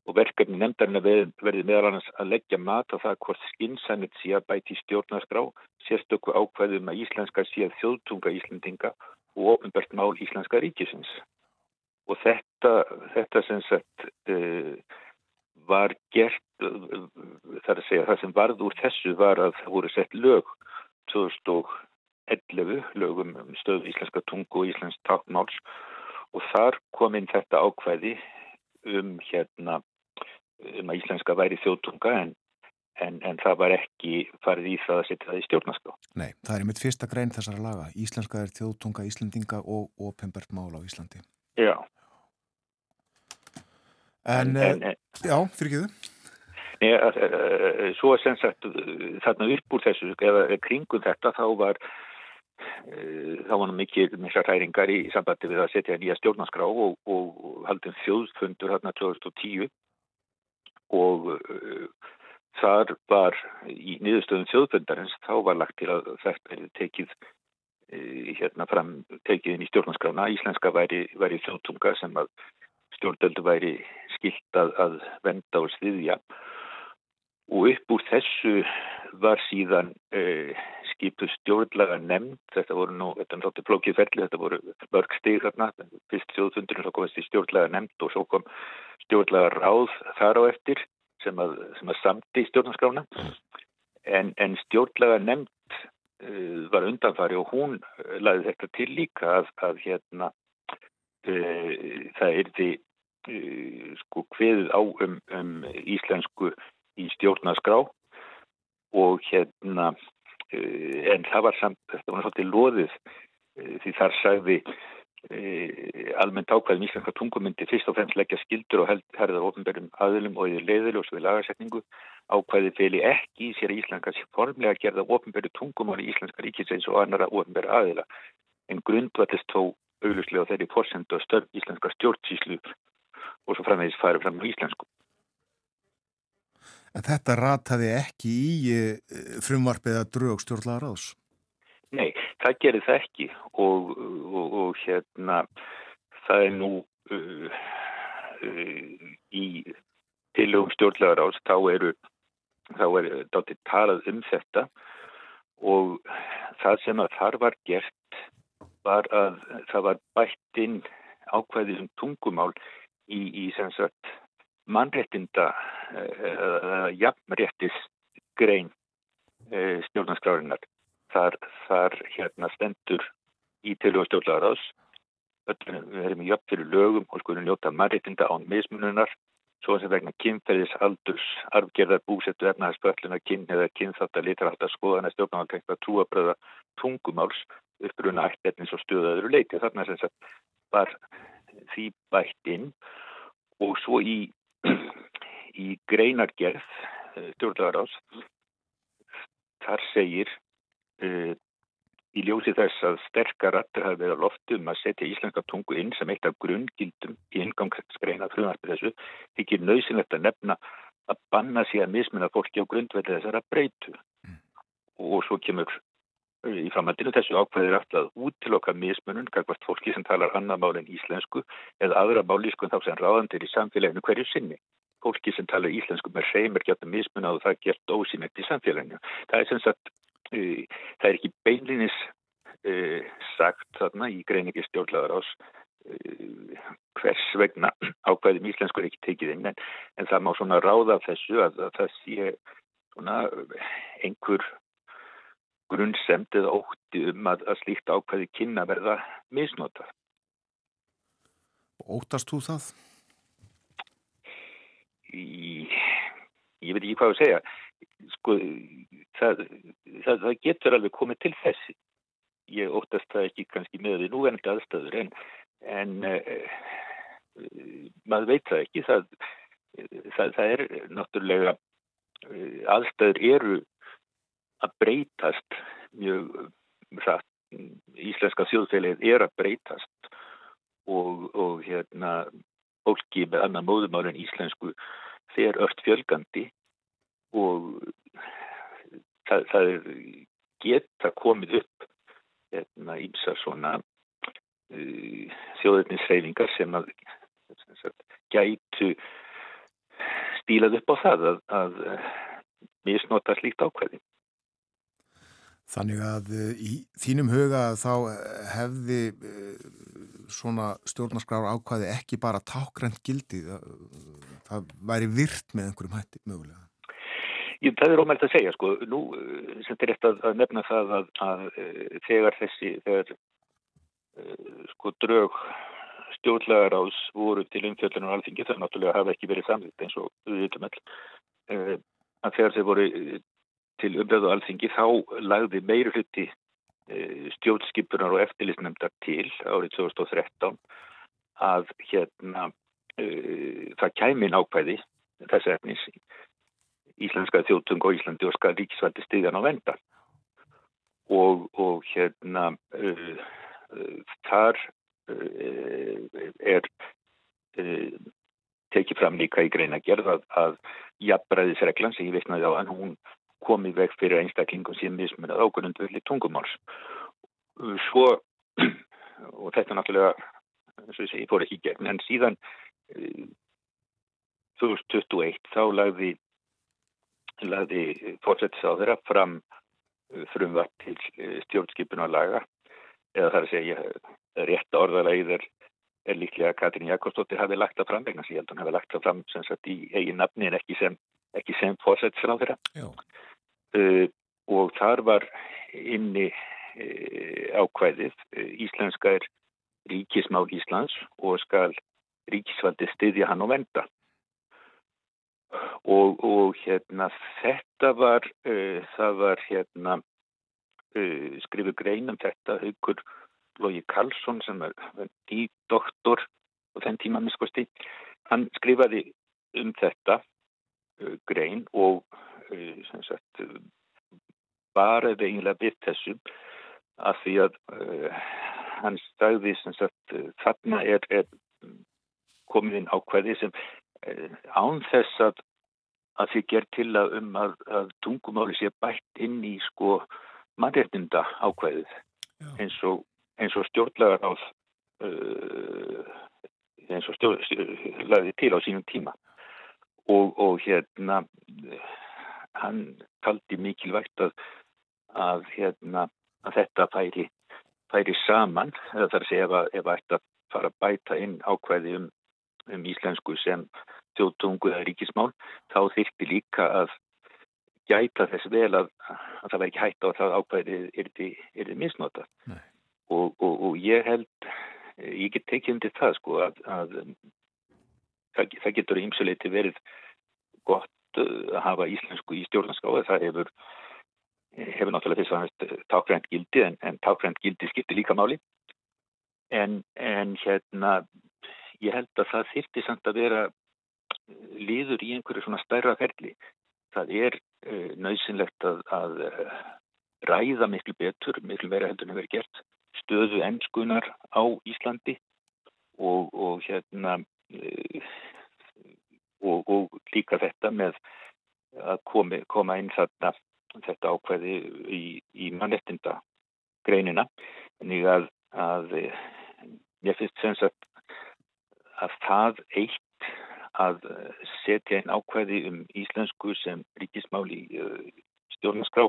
og verkefni nefndarinn verði meðal annars að leggja mat á það hvort skinsamit sé að bæti stjórnarskrá sérstöku ákveðum að íslenska sé að þjóðtunga Íslendinga og ofinbært mál Íslenska ríkisins. Og þetta, þetta sem sagt uh, var gert uh, þar að segja það sem varð úr þessu var að það voru sett lög 2011 lögum um stöðu Íslenska tungu og Íslensk takmáls og þar kom inn þetta ákveði um hérna um að íslenska væri þjóðtunga en, en, en það var ekki farið í það að setja það í stjórnarská. Nei, það er mitt fyrsta grein þessara laga. Íslenska er þjóðtunga, Íslendinga og ofinbært mál á Íslandi. Já. En, en eh, já, fyrir þau? Nei, að, að, svo sem sagt þarna upp úr þessu, eða kringum þetta þá var þá var mikið mikla hræringar í sambandi við að setja nýja stjórnarskrá og, og haldum þjóðfundur hérna 2010 og uh, þar var í niðurstöðum þjóðfundarins þá var lagt til að þetta er tekið uh, hérna fram tekið inn í stjórnarskrána. Íslenska væri, væri þjóðtunga sem að stjórnöldu væri skilt að, að venda og sviðja og upp úr þessu var síðan uh, skipu stjórnlega nefnd, þetta voru nú, þetta er náttúrulega flókið ferli, þetta voru mörg stig þarna, fyrst þjóðfundurinn svo komast í stjórnlega nefnd og svo kom stjórnlega ráð þar á eftir sem að, sem að samti stjórnarskrána. En, en stjórnlega nefnd uh, var undanfari og hún laði þetta til líka að, að hérna uh, það er því uh, sko hviðið á um, um íslensku í stjórnarskrá og hérna Eh, en það var samt, þetta var svolítið loðið eh, því þar sagði eh, almennt ákvæðum íslenska tungumyndi fyrst og fremst leggja skildur og herðar ofinberðum aðlum og yfir leiðiljós við lagarsetningu ákvæði feli ekki í sér íslenska formlega gerða ofinberðu tungumáli íslenska ríkisveins og annara ofinberða aðila en grundvallist þó auðvuslega þeirri fórsendu og störn íslenska stjórnsíslu og svo framvegis farið fram á íslensku. En þetta rataði ekki í eh, frumvarpið að drög stjórnlaðar ás? Nei, það gerir það ekki og, og, og hérna það er nú uh, uh, í tilögum stjórnlaðar ás þá eru þá er dátir talað um þetta og það sem að þar var gert var að það var bætt inn ákveðið um tungumál í, í sem sagt mannrettinda eða uh, jafnréttis grein uh, stjórnarskrárinnar þar, þar hérna stendur í tilhjóð stjórnlagarás við erum í jöfn fyrir lögum og skulum njóta mannrettinda án mismununar svo sem vegna kynferðis, aldurs, arfgerðar, búsettu, efnahagsbölluna, kyn eða kynþáttar, litarhaltar, skoðana, stjórnarhaltengta, trúabröða, tungumáls, uppruna, ættefnins og stöðaður leiti. Þarna sem sagt var því bætt inn og svo í í greinargerð eh, stjórnlagarás þar segir uh, í ljósi þess að sterkar rættur hafi verið á loftum að setja íslenska tungu inn sem eitt af grunngildum í ingangsgreina frumarpið þessu þykir nöðsynlegt að nefna að banna sig að mismunna fólki á grundveldi þessara breytu mm. og svo kemur í framhaldinu þessu ákveðir aftur að útiloka mismunum kakvart fólki sem talar annað mál en íslensku eða aðra málískun þá sem ráðandir í samfélaginu hverju sinni fólki sem tala íslensku með reymir geta mismunna og það gert ósýnætt í samfélaginu. Það er sem sagt, uh, það er ekki beinlinis uh, sagt þarna í greiningi stjórnlaðar ás uh, hvers vegna ákvæðum íslensku er ekki tekið inn en, en það má svona ráða þessu að, að það sé svona einhver grunnsemd eða ótti um að, að slíkt ákvæði kynna verða misnotað. Óttast þú það? í, ég veit ekki hvað að segja sko, það, það, það getur alveg komið til þessi. Ég óttast það ekki kannski með því núvenandi aðstæður en, en uh, maður veit það ekki. Það, það, það er náttúrulega, uh, aðstæður eru að breytast mjög rætt. Íslenska þjóðfélagið er að breytast og, og hérna fólki með annan móðumál en íslensku þeir ört fjölgandi og það, það geta komið upp hérna, ímsa svona uh, þjóðurnisreifingar sem að sem gætu stílað upp á það að, að misnota slíkt ákveði. Þannig að uh, í þínum huga þá hefði uh, svona stjórnarskrár ákvæði ekki bara tákrent gildi, það, væri virt með einhverjum hætti mögulega? Ég, það er ómælt að segja sko, nú sem þetta er eftir að, nefna það að, að, þegar þessi, þegar sko drög stjórnlegar ás voru til umfjöldunar og alþingi, það náttúrulega hafa ekki verið samvitt eins og við vitum all, að þegar þeir voru til umræðu alþingi þá lagði meiri hluti stjórnskipunar og eftirlistnemndar til árið 2013 að hérna uh, það kæmi nákvæði þess efnis íslenska þjóttung og Íslandi og skal ríkisvaldi stiðan á venda og, og hérna uh, uh, þar er tekið fram líka í greina gerð að, að jafnbræðisreglan sem ég veitnaði á hann, hún komið veg fyrir einstaklingum sem mismunað ágrundvöldi tungumáls. Svo, og þetta náttúrulega, eins og ég segi, fór ekki gegn, en síðan 2021 þá lagði, lagði fórsettis á þeirra fram frumvart til stjórnskipun og laga, eða það er að segja, rétt orðalegið er, er líklega að Katrín Jakobsdóttir hafi lagt það fram, vegna síðan hafi lagt það fram sem sagt í eigin nafni en ekki sem, sem fórsettis á þeirra. Uh, og þar var inni uh, ákvæðið uh, íslenska er ríkismál Íslands og skal ríkisvaldi styðja hann og venda og, og hérna þetta var það var hérna skrifu greinum þetta Haugur Lógi Karlsson sem er í doktor og þenn tíma miskusti hann skrifaði um þetta grein og sagt, bara eiginlega við þessum að því að uh, hann stæði sagt, þarna er, er komið inn ákveði sem uh, án þess að að því ger til að um að, að tungumáli sé bætt inn í sko mannréttinda ákveðið eins og, og stjórnlegar áð uh, eins og stjórnlegaði til á sínum tíma. Og, og hérna hann taldi mikilvægt að, að, hérna, að þetta færi, færi saman, eða þar sé ef að, þetta fara að bæta inn ákvæði um, um íslensku sem þjóttungu eða ríkismál, þá þyrti líka að gæta þess vel að, að það verði ekki hægt á að það ákvæði er þið misnotað. Og, og, og ég held, ég get tekið undir það sko að, að það, það getur ímsuleiti verið gott að hafa íslensku í stjórnarskáðu. Það hefur, hefur náttúrulega þess að tákrænt gildi en, en tákrænt gildi skiptir líka máli. En, en hérna, ég held að það þyrti samt að vera liður í einhverju svona stærra ferli. Það er uh, nöðsynlegt að, að ræða miklu betur, miklu meira heldur en verið gert stöðu ennskunar á Íslandi og, og hérna uh, og, og líka þetta með að komi, koma inn þarna þetta ákveði í, í mannettinda greinina en að, að ég finnst sem sagt að það eitt að setja einn ákveði um íslensku sem ríkismál í uh, stjórnarskrá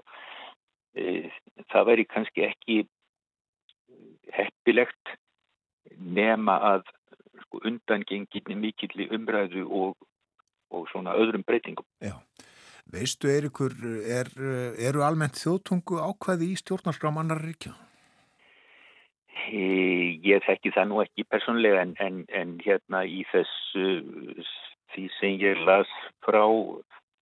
e, það væri kannski ekki heppilegt nema að sko, undangenginni mikill umræðu og og svona öðrum breytingum. Já. Veistu, Eirikur, er, eru almennt þjóðtungu ákvæði í stjórnarskrám annar ríkja? Ég þekki það nú ekki personlega en, en, en hérna í þessu því sem ég las frá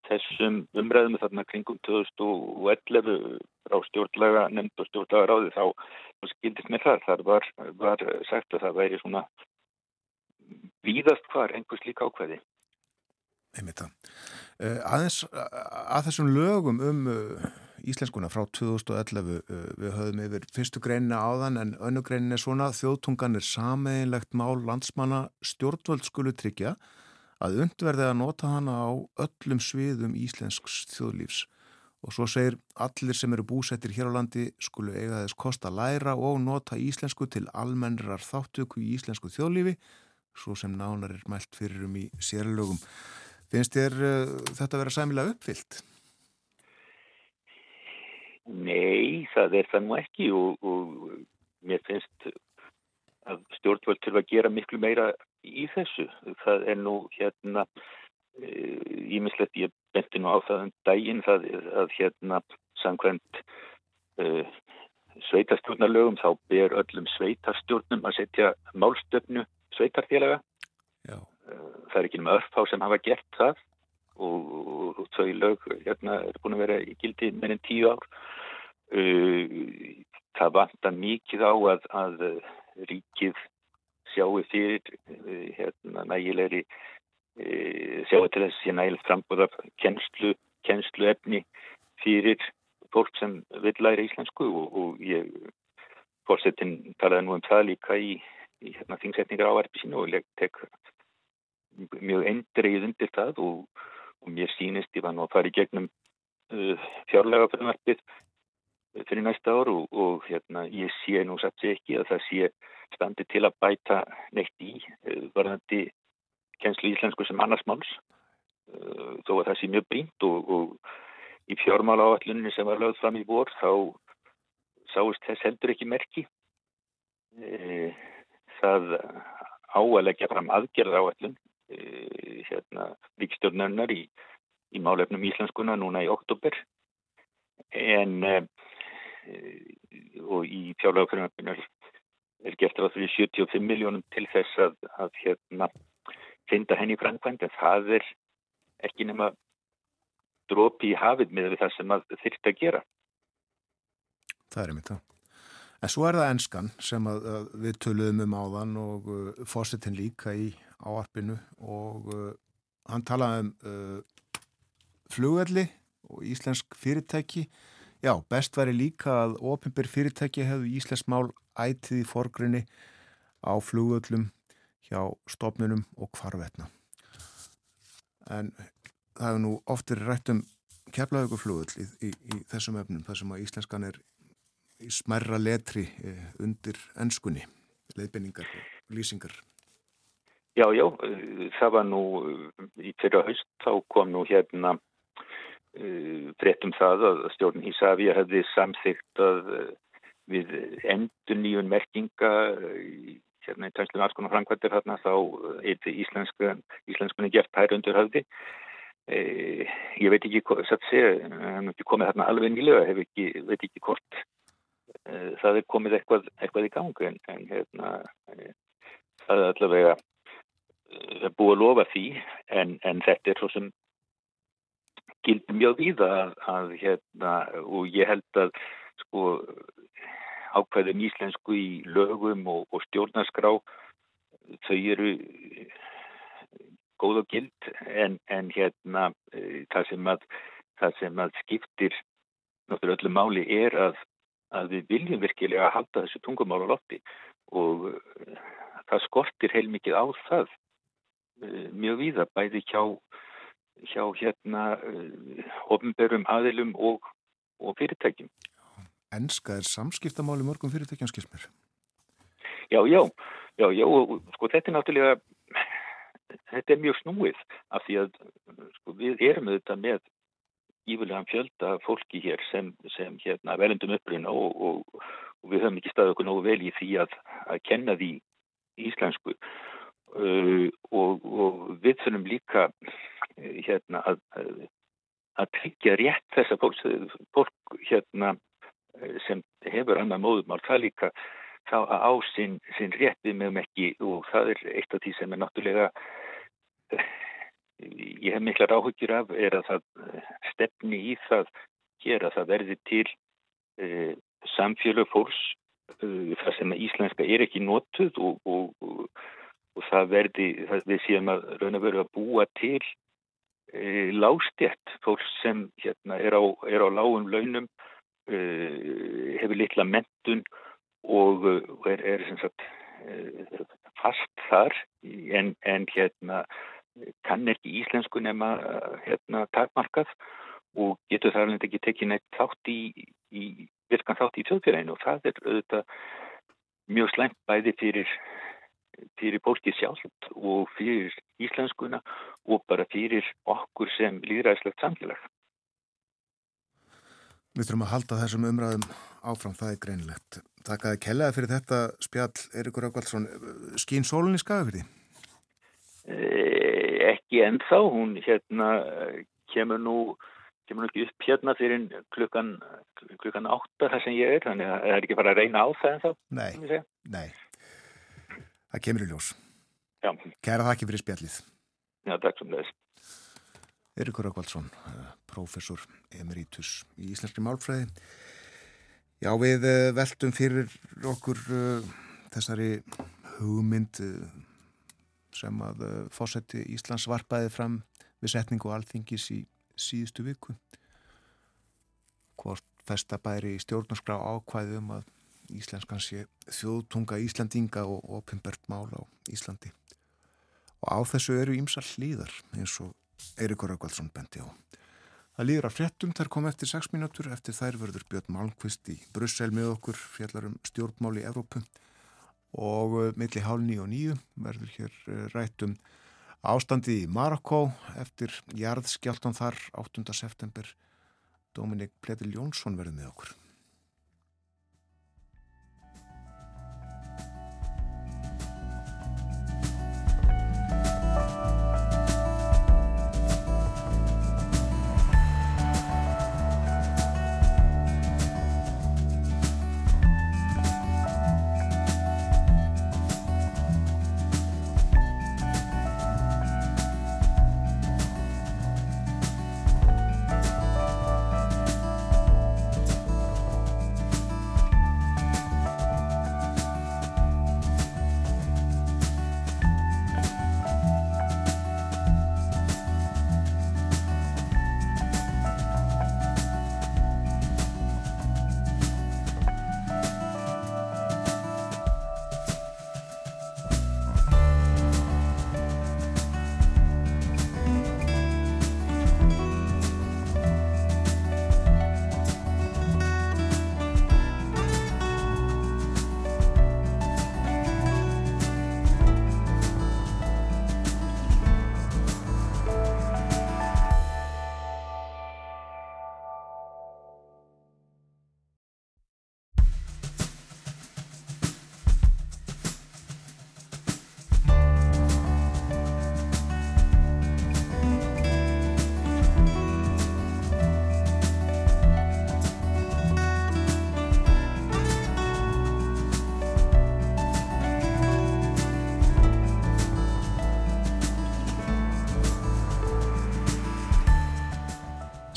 þessum umræðum þarna kringum 2011 á stjórnlaga, nefnd og stjórnlaga ráði þá skildist með það. Þar var, var sagt að það væri svona víðast hvar einhvers líka ákveði. Einmitt það. Uh, aðeins að þessum lögum um uh, íslenskuna frá 2011 uh, við höfum yfir fyrstu greinina áðan en önnu greinin er svona þjóðtungan er sameigilegt mál landsmanna stjórnvöld skulu tryggja að undverði að nota hana á öllum sviðum íslensks þjóðlífs og svo segir allir sem eru búsettir hér á landi skulu eiga þess kosta læra og nota íslensku til almennrar þáttöku í íslensku þjóðlífi svo sem nánar er mælt fyrir um í sérlögum. Finnst þér uh, þetta að vera sæmilega uppfyllt? Nei, það er það nú ekki og, og mér finnst að stjórnvöld til að gera miklu meira í þessu. Það er nú hérna ímislegt, ég benti nú á það um daginn það að hérna samkvæmt uh, sveitarstjórnarlögum þá ber öllum sveitarstjórnum að setja málstöfnu sveitarfélaga. Já. Það er ekki um örfá sem hafa gert það og, og, þau lög hérna er búin að vera í gildi meirinn tíu ár. Það vantar mikið á að, að ríkið sjáu fyrir hérna nægilegri sjáu til þess að sé nægilegt frambúða kennslu, kennslu efni fyrir fólk sem vil læra íslensku og, og ég fórsetin talaði nú um það líka í í hérna, þingsetningar áverfi sínu og ég tek mjög endreið undir það og, og mér sínist ég var nú að fara í gegnum uh, fjárlega frumvarpið fyrir næsta ár og, og hérna, ég sé nú satt sér ekki að það sé standi til að bæta neitt í uh, varðandi kjenslu íslensku sem annarsmáls uh, þó að það sé mjög brínt og, og í fjármála áallunni sem var lögð fram í vor þá sáist þess heldur ekki merki. Eða það á að leggja fram aðgerð áallun hérna ríkstjórnarnar í, í málefnum íslenskuna núna í oktober en e, og í fjárlagafjörðunarfjörðunar er gert ráð fyrir 75 miljónum til þess að, að hérna finna henni framkvæmt en það er ekki nema drópi í hafið með það sem það þurft að gera. Það er mitt það. En svo er það enskan sem að, að við töluðum um áðan og uh, fórsetin líka í áarpinu og uh, hann talaði um uh, flugvelli og íslensk fyrirtæki. Já, best væri líka að ofinbyr fyrirtæki hefðu íslensk mál ætið í forgrunni á flugvöllum hjá stofnunum og kvarvetna. En það hefur nú oftir rætt um keflauguflugvöll í, í, í þessum efnum þar sem að íslenskan er í smerra letri eh, undir ennskunni, leiðbynningar og lýsingar? Já, já, það var nú í fyrra haust, þá kom nú hérna uh, fréttum það að stjórn Ísafja hefði samþygt að uh, við endur nýjun merkinga í hérna í tænslu náttúrulega framkvæmdir hérna þá eitthvað íslenskunni gert hær undir höfði e, ég veit ekki hvað það sé, hann hefði komið hérna alveg nýlega, hef ekki, veit ekki hvort Eh, það er komið eitthvað, eitthvað í gangu en, hérna, eh, það er allavega búið að lofa því en, en þetta er svo sem gildi mjög víða að, að hérna, og ég held að sko ákveðum íslensku í lögum og, og stjórnarskrá þau eru góð og gild en, en hérna það sem að, það sem að skiptir náttúrulega öllu máli er að að við viljum virkilega að halda þessu tungumál á lotti og það skortir heilmikið á það mjög víða bæði hjá, hjá hérna eh, aðilum og, og fyrirtækjum. Ennska er samskiptamáli mörgum fyrirtækjum skilsmur? Já, já, já, já, sko þetta er náttúrulega, þetta er mjög snúið af því að sko, við erum auðvitað með ífurlegan fjölda fólki hér sem, sem hérna, velendum uppruna og, og, og við höfum ekki staðið okkur nógu vel í því að, að kenna því íslensku og, og við þurfum líka uh, hérna, að, að tryggja rétt þessa fólk, fólk hérna, sem hefur annar móðumál, það líka þá að á sinn, sinn rétt við meðum ekki og það er eitt af því sem er náttúrulega ég hef miklar áhugir af er að það stefni í það hér að það verði til uh, samfélög fólks uh, þar sem að íslenska er ekki notuð og, og, og, og það verði, það við séum að raun og veru að búa til uh, lástjætt fólks sem hérna, er, á, er á lágum launum hefur litla mentun og er, er sagt, fast þar. En, en hérna kann ekki íslensku nema hérna takmarkað og getur það alveg ekki tekið neitt þátt í, í virkan þátt í þjóðfélaginu. Og það er auðvitað mjög slæmt bæði fyrir, fyrir fólki sjálft og fyrir íslenskuna og bara fyrir okkur sem líðræðislegt samfélag. Við þurfum að halda þessum umræðum áfram, það er greinlegt. Takk að kellaði fyrir þetta spjall Eirikur Ákvaldsson. Skín sólun í skagafyrði? Eh, ekki ennþá, hún hérna kemur nú kemur ekki upp hérna fyrir klukkan, klukkan átta þar sem ég er, þannig að það er ekki bara að reyna á það en þá. Nei, nei, það kemur í ljós. Já. Kæra þakki fyrir spjallið. Já, takk sem þess. Eirikur Akvaldsson, eh, professor emeritus í Íslenski málfræði. Já, við eh, veltum fyrir okkur uh, þessari hugmynd sem að uh, fósetti Íslands varpaði fram við setningu alþingis í síðustu viku hvort festabæri í stjórnarskrá ákvæði um að íslenskan sé þjóðtunga Íslandinga og opimbert mál á Íslandi og á þessu eru ímsall líðar eins og Eirikur Aukvaldsson bendi á Það líður að fréttum þær kom eftir 6 mínútur eftir þær verður Björn Malmqvist í Brussel með okkur fjallarum stjórnmál í Evrópu og uh, milli hálf 9 og 9 verður hér uh, rættum Ástandi í Marokko eftir jarðskjáltan þar 8. september Dominik Pletil Jónsson verður með okkur.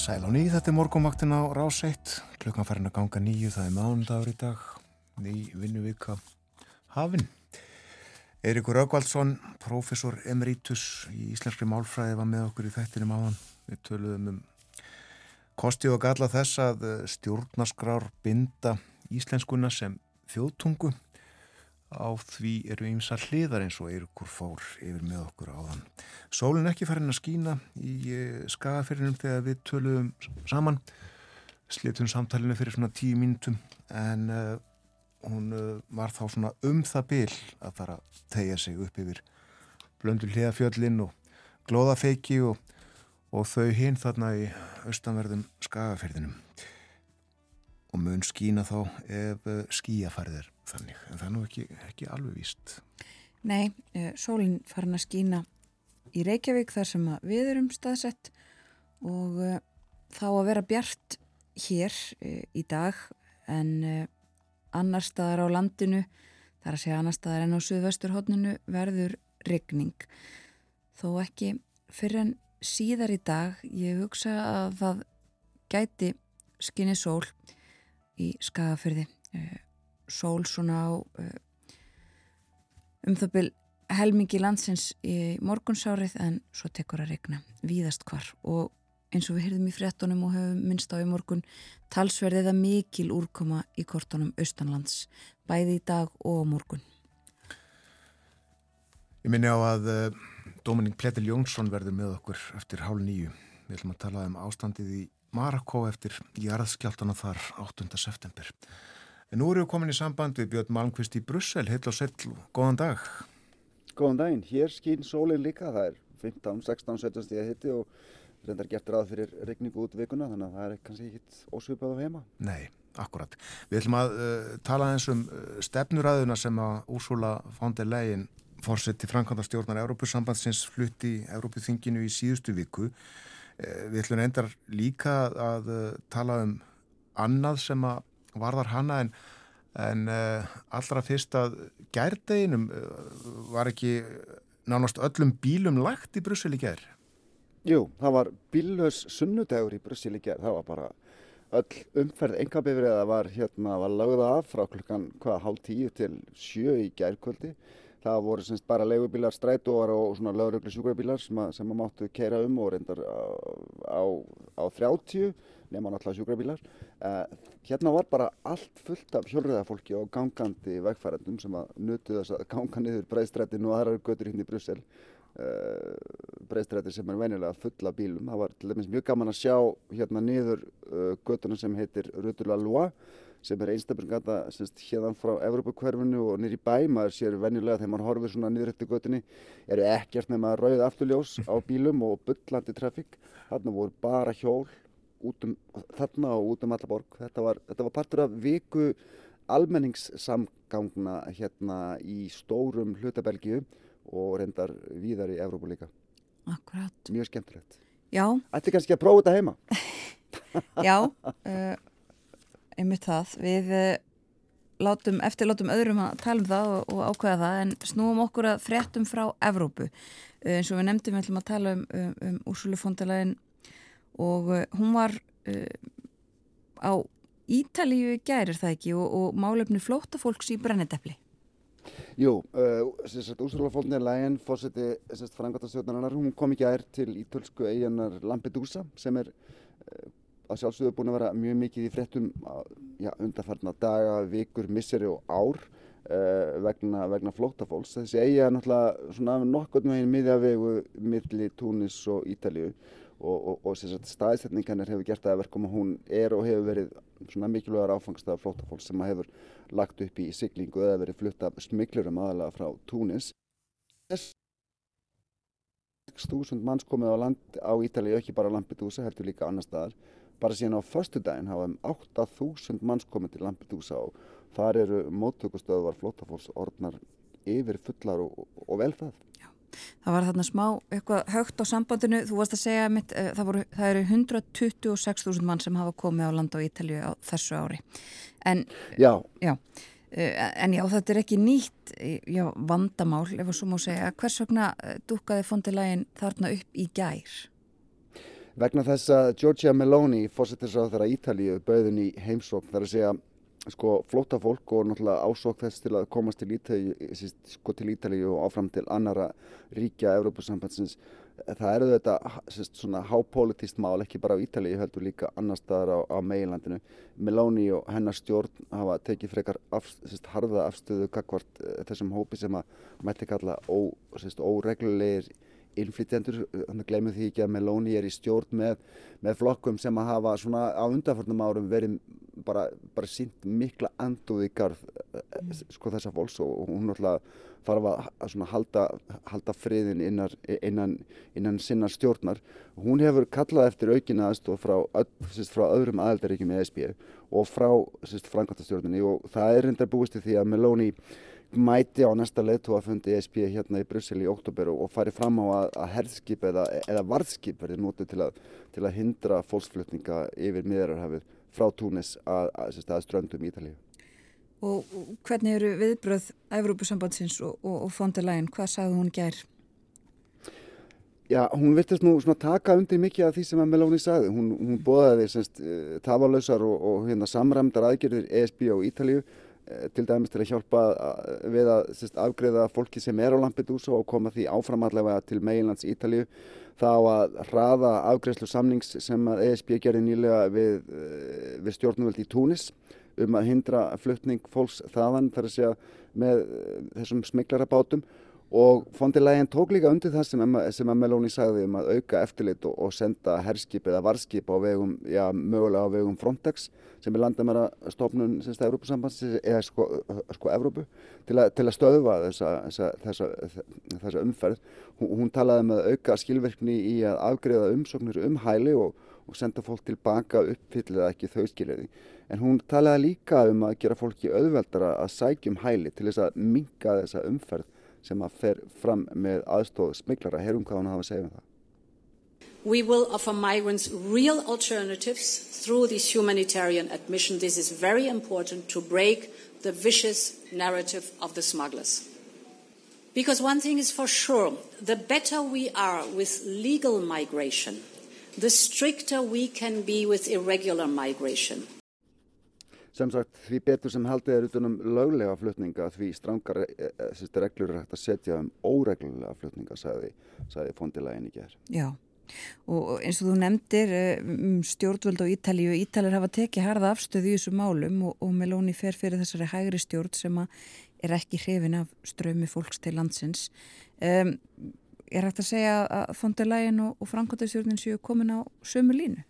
Sæl á nýð, þetta er morgumvaktin á rás 1, klukkan farin að ganga nýju, það er mándagur í dag, ný vinnuvika hafinn. Eirikur Ögvaldsson, professor emeritus í Íslenskri málfræði var með okkur í þættinum áðan. Við töluðum um kosti og galla þess að stjórnaskrár binda íslenskuna sem þjóðtungu á því eru ymsa hliðar eins og Eirikur fór yfir með okkur áðan. Sólinn ekki farin að skína í eh, skagaferinum þegar við töluðum saman, slitum samtalinu fyrir svona tíu mínutum en uh, hún uh, var þá svona um það bil að fara að tegja sig upp yfir blöndu hliðafjöllin og glóðafeiki og, og þau hinn þarna í austanverðum skagaferðinum og mun skína þá ef uh, skíafarðir þannig, en það er nú ekki, ekki alveg víst. Nei, sólinn farin að skína í Reykjavík þar sem við erum staðsett og uh, þá að vera bjart hér uh, í dag en uh, annar staðar á landinu, þar að segja annar staðar en á suðvesturhóttninu verður regning. Þó ekki fyrir en síðar í dag ég hugsa að það gæti skinni sól í skagafyrði sól svona á uh, um það byl helmingi landsins í morgunsárið en svo tekur að regna víðast hvar og eins og við hyrðum í frettunum og höfum minnst á í morgun talsverðið að mikil úrkoma í kortunum austanlands bæði í dag og morgun Ég minni á að uh, Dominík Pletil Jónsson verður með okkur eftir hálf nýju. Við ætlum að tala um ástandið í Marakó eftir jarðskjáltana þar 8. september. En nú eru við komin í samband við Björn Malmqvist í Brussel, heil og sell, góðan dag. Góðan daginn, hér skýn sólinn líka, það er 15, 16, 17 stíða hitti og reyndar gert ráð fyrir regningu út vikuna þannig að það er kannski ekkit ósvipað á heima. Nei, akkurat. Við ætlum að uh, tala eins um uh, stefnuræðuna sem að Úrsula von der Leyen fórseti Franklandastjórnar Európusambandsins flutti Európuþinginu í síðustu viku. Uh, við ætlum reyndar líka að tala um annað sem að varðar hana en, en allra fyrst að gærdeginum var ekki nánast öllum bílum lagt í Brussel í gerð. Jú, það var bílus sunnudegur í Brussel í gerð, það var bara öll umferð engabifriða var hérna, var lagða af frá klukkan hvaða hálf tíu til sjö í gerðkvöldi. Það voru semst bara leigubílar, strætóar og svona löguröglu sjúkrabílar sem, að, sem að máttu keira um og reyndar á, á, á 30 nema náttúrulega sjúkrabílar. Uh, hérna var bara allt fullt af hjólriðafólki og gangandi vegfærandum sem að nutu þess að ganga niður breyðstrættin og aðrar götur hérna í Brussel. Uh, breyðstrættir sem er venilega fulla bílum. Það var til dæmis mjög gaman að sjá hérna niður uh, götuna sem heitir Rutula Lua sem er einstaklega hérna frá Evrópakverfinu og nýri bæ, maður sér venilega þegar maður horfir svona niður eftir götunni, eru ekkert nema rauð afturljós á bílum og byllandi trafík. Þarna voru bara hjól um, þarna og út um alla borg. Þetta var, þetta var partur af viku almenningssamgangna hérna í stórum hlutabelgiu og reyndar víðar í Evrópu líka. Akkurat. Mjög skemmtilegt. Já. Ætti kannski að prófa þetta heima. Já, uh, einmitt það. Við uh, látum, eftir látum öðrum að tala um það og, og ákveða það en snúum okkur að fréttum frá Evrópu. Uh, eins og við nefndum við ætlum að tala um, um, um Úrsulu fóndalegin og hún var á Ítalíu gærir það ekki og, og málefni flótafólks í brennendefli. Jú, uh, Úrsula von der Leyen, fórseti frangatastjórnarinnar, hún kom í gær til ítölsku eiginar Lampedusa sem er uh, að sjálfsögðu búin að vera mjög mikið í fréttum ja, undarfarna daga, vikur, misseri og ár uh, vegna, vegna flótafólks. Þessi eigi er náttúrulega svona nokkurnu veginn miðjavegu milli Túnis og Ítalíu og, og, og staðsetningarnir hefur gert það að verkum að hún er og hefur verið svona mikilvægar áfangstað flótafólk sem hefur lagt upp í siglingu eða verið flutta smiklurum aðalega frá Túnis. Þess 6.000 manns komið á land á Ítalíu, ekki bara Lampedusa, heldur líka annar staðar. Bara síðan á förstu daginn hafa um 8.000 manns komið til Lampedusa og þar eru móttökustöðuvar flótafólks orðnar yfir fullar og, og vel það. Var þarna smá eitthvað högt á sambandinu. Þú varst að segja mitt, uh, það, voru, það eru 126.000 mann sem hafa komið á land á Ítalíu á þessu ári. En, já. já. En já, þetta er ekki nýtt já, vandamál, ef að svo má segja. Hvers vegna dúkaði fondilægin þarna upp í gær? Vegna þess að Giorgia Meloni, fórsettisráð þeirra Ítalíu, bauðin í heimsókn þar að segja sko flóta fólk og náttúrulega ásók þess til að komast til Ítalíu, sko, til Ítalíu og áfram til annara ríkja Európa-sambandsins. Það eru þetta sérst, svona hápolítist mál, ekki bara á Ítalíu, heldur líka annar staðar á, á meilandinu. Meloni og hennar stjórn hafa tekið frekar af, sérst, harða afstöðu kakvart þessum hópi sem að mætti kalla ó, sérst, óreglulegir innflytjendur, þannig að glemum því ekki að Meloni er í stjórn með, með flokkum sem að hafa svona á undanförnum árum verið bara, bara sínt mikla anduði garð mm. sko þessa fólks og hún náttúrulega þarf að, að halda, halda friðin innan, innan, innan sinna stjórnar. Hún hefur kallað eftir aukina aðstof frá, frá öðrum aðeldaríkjum í ESB og frá framkvæmtastjórnunni og það er reyndar búist því að Meloni mæti á næsta leðtúafundi ESB hérna í Brussel í oktober og fari fram á að, að herðskip eða, eða varðskip verði nótið til, til að hindra fólksflutninga yfir miðararhafið frá Túnis að, að, að ströndum Ítalíu. Og hvernig eru viðbröð Evrópusambandsins og, og, og fondilægin? Hvað sagði hún gær? Já, hún virtist nú svona taka undir mikið af því sem að Meloni sagði. Hún, hún bóðaði semst uh, tafalösar og, og hérna, samræmdar aðgerðir ESB og Ítalíu til dæmis til að hjálpa uh, við að semst, afgreða fólki sem er á Lampedusa og koma því áframallega til meginlands Ítalíu. Þá að hraða afgreðslu samnings sem að ESB gerði nýlega við, við stjórnvöld í Túnis um að hindra fluttning fólks þaðan þar að segja með þessum smiklarabátum og fondilegin tók líka undir það sem, sem Meloni sagði um að auka eftirlit og, og senda herskip eða varskip á vegum, já, mögulega á vegum Frontex sem er landamæra stofnun semst að Európa-sambands eða sko, sko Evrópu til, a, til að stöðva þessa, þessa, þessa, þessa umferð. Hún, hún talaði með um auka skilverkni í að afgreða umsóknir um hæli og, og senda fólk tilbaka uppfyllið ekki þau skiljiði. En hún talaði líka um að gera fólki auðveldara að sækjum hæli til þess að minga þessa umferð sem að fer fram með aðstóð smiklara. Herum hvað hafa að segja um það. We will offer migrants real alternatives through this humanitarian admission. This is very important to break the vicious narrative of the smugglers. Because one thing is for sure, the better we are with legal migration, the stricter we can be with irregular migration. Sem sagt því betur sem haldið er utanum löglega flutninga því strangar e, e, reglur er hægt að setja um óreglulega flutninga sagði, sagði fondilægin í gerð. Já og eins og þú nefndir e, um stjórnvöld á Ítalíu, Ítalir hafa tekið harða afstöð í þessu málum og, og Meloni fer fyrir þessari hægri stjórn sem er ekki hrifin af strömi fólks til landsins. Um, er hægt að segja að fondilægin og, og Frankóttastjórnin séu komin á sömu línu?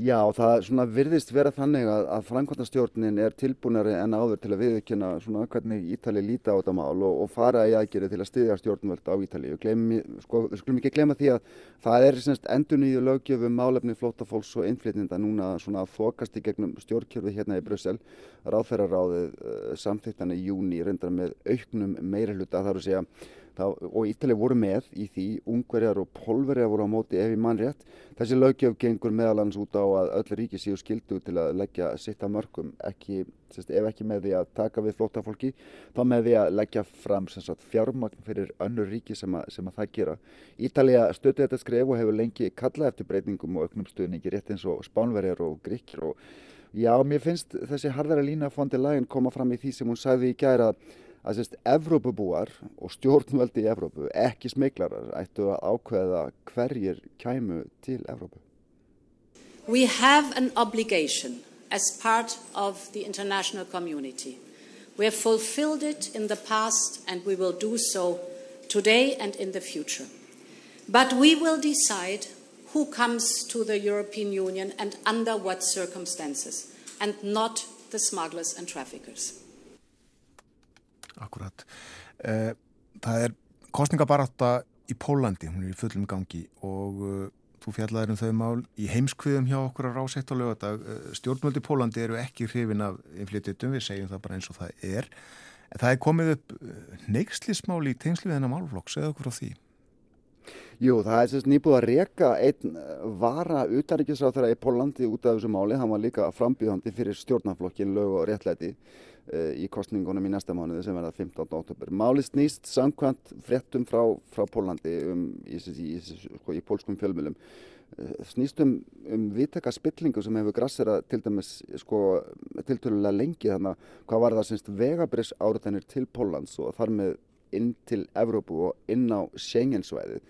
Já, það svona virðist vera þannig að, að framkvæmtastjórnin er tilbúinari en áður til að viðkjöna svona hvernig Ítali líta á þetta mál og, og fara í aðgerið til að styðja stjórnvöld á Ítali. Við sko, skulum ekki glema því að það er endur nýju lögjöfum málefni flótafólks og innflytninda núna svona að þokast í gegnum stjórnkjörfi hérna í Brussel. Ráðferraráðið uh, samþýttan í júni reyndar með auknum meira hluta þar að segja og Ítalið voru með í því, ungverjar og polverjar voru á móti ef í mannrétt. Þessi lögjöf gengur meðalans út á að öll ríki séu skildu til að leggja sitt að mörgum, ekki, sérst, ef ekki með því að taka við flótafólki, þá með því að leggja fram sagt, fjármagn fyrir önnur ríki sem að, sem að það gera. Ítalið stötu þetta skref og hefur lengi kallað eftir breytingum og auknum stuðningi rétt eins og spánverjar og gríkir og já, mér finnst þessi harðara lína fondi lagin koma fram í því sem hún sagði í gæra að sérst Evrópubúar og stjórnvöldi í Evrópu, ekki smeglarar, ættu að ákveða hverjir kæmu til Evrópu? We have an obligation as part of the international community. We have fulfilled it in the past and we will do so today and in the future. But we will decide who comes to the European Union and under what circumstances, and not the smugglers and traffickers. Akkurat. Eh, það er kostningabarátta í Pólandi, hún er í fullum gangi og uh, þú fjallaður um þau mál í heimskviðum hjá okkur að rásett á lögadag. Eh, stjórnmöldi í Pólandi eru ekki hrifin af inflytjutum, við segjum það bara eins og það er. Það er komið upp neykslismál í tengslu við þennan málflokk, segðu okkur á því. Jú, það er sérst nýbúið að reyka einn vara utaríkisráð þeirra í Pólandi út af þessu máli. Hann var líka frambíðandi fyrir stjórnaflokkin lög og réttlæti í kostningunum í næsta mánuði sem verða 15. oktober. Máli snýst samkvæmt frettum frá, frá Pólandi um, í, í, í, í pólskum fjölmjölum snýst um, um viðtaka spillingu sem hefur grassera til dæmis sko, tiltölulega lengi þannig að hvað var það semst vegabriss áriðanir til Pólans og þar með inn til Evrópu og inn á Schengensvæðið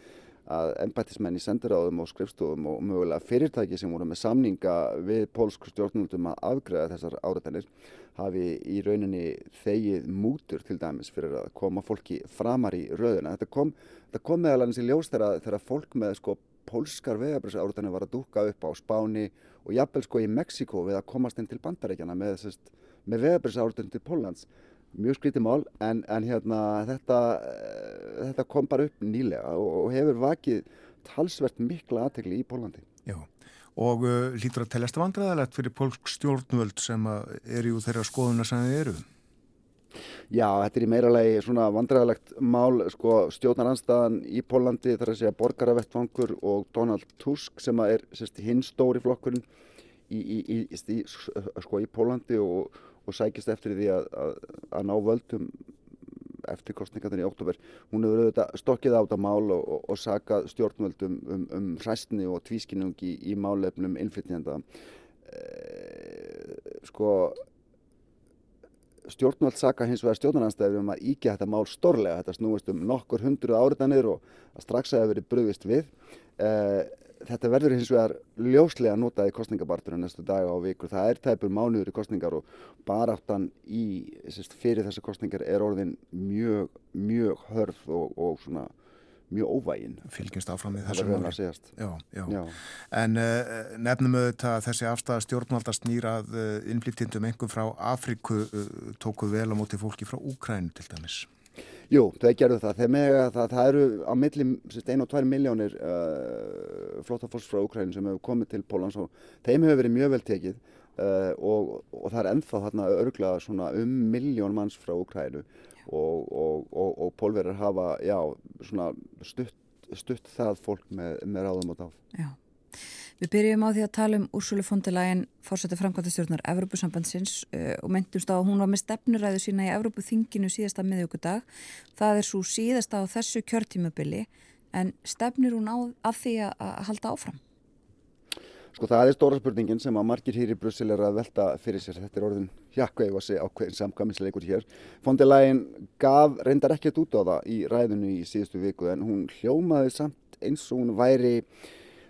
að ennbættismenn í sendiráðum og skrifstofum og mögulega fyrirtæki sem voru með samninga við pólsk stjórnundum að afgræða þessar árættanir hafi í rauninni þegið mútur til dæmis fyrir að koma fólki framar í rauðina. Þetta kom, þetta kom meðal annars í ljós þegar, fólk með sko pólskar vegabröðs árættanir var að dúka upp á Spáni og jafnvel sko í Mexiko við að komast inn til bandarækjana með, með vegabröðs árættanir til Póllands mjög skrítið mál en, en hérna, þetta, eh, þetta kom bara upp nýlega og, og hefur vakið talsvert mikla aðtegli í Pólandi. Já, og uh, lítur að teljast vandræðalegt fyrir pólsk stjórnvöld sem er í þeirra skoðuna sem þið eru? Já, þetta er í meira lagi svona vandræðalegt mál, sko, stjórnaranstæðan í Pólandi þar að segja borgaravettvangur og Donald Tusk sem er hinn stóri flokkurinn í, í, í, sko, í Pólandi og og sækist eftir því að, að, að ná völdum eftir kostningarnir í oktober hún hefur auðvitað stokkið á þetta mál og, og, og sakað stjórnvöldum um, um hræstni og tvískinnung í, málefnum innflytjanda e, sko stjórnvöld saka hins vegar stjórnarnanstæður um að íkja þetta mál stórlega. Þetta snúist um nokkur hundruð áriðanir og að strax að það verið bröðist við. E, þetta verður hins vegar ljóslega notað í kostningabartunum næstu daga og vikur. Það er tæpur mánuður í kostningar og baráttan í, sérst, fyrir þessu kostningar er orðin mjög, mjög hörð og, og svona mjög óvægin. Fylgjumst áfram með þessu máli. Já, já. já. En uh, nefnum auðvitað þessi afstæða stjórnvalda snýrað uh, innflytjendum engum frá Afriku uh, tókuð vel á móti fólki frá Úkrænu til dæmis. Jú, þau gerðu það. Það, það eru á milli 1 og 2 miljónir uh, flótafólks frá Ukræn sem hefur komið til Pólans og þeim hefur verið mjög vel tekið uh, og, og það er ennþá þarna svona um miljón manns frá Ukrænu og, og, og pólverðar hafa já, stutt, stutt það fólk með, með ráðum og dáð. Já. Við byrjum á því að tala um Úrsula von der Leyen, fórsættu framkvæmtastjórnar Evrópusambandsins uh, og myndumst á að hún var með stefnuræðu sína í Evrópuþinginu síðasta miðjöggudag. Það er svo síðasta á þessu kjörtímabili en stefnir hún á að því að halda áfram? Sko það er stóra spurningin sem að margir hér í Brussel er að velta fyrir sér. Þetta er orðin segja ákveðin samkvæminsleikur hér. Der Leyen gaf reyndar ekkert út á það í ræðinu í síðustu viku en hún hljómaði samt eins og hún væri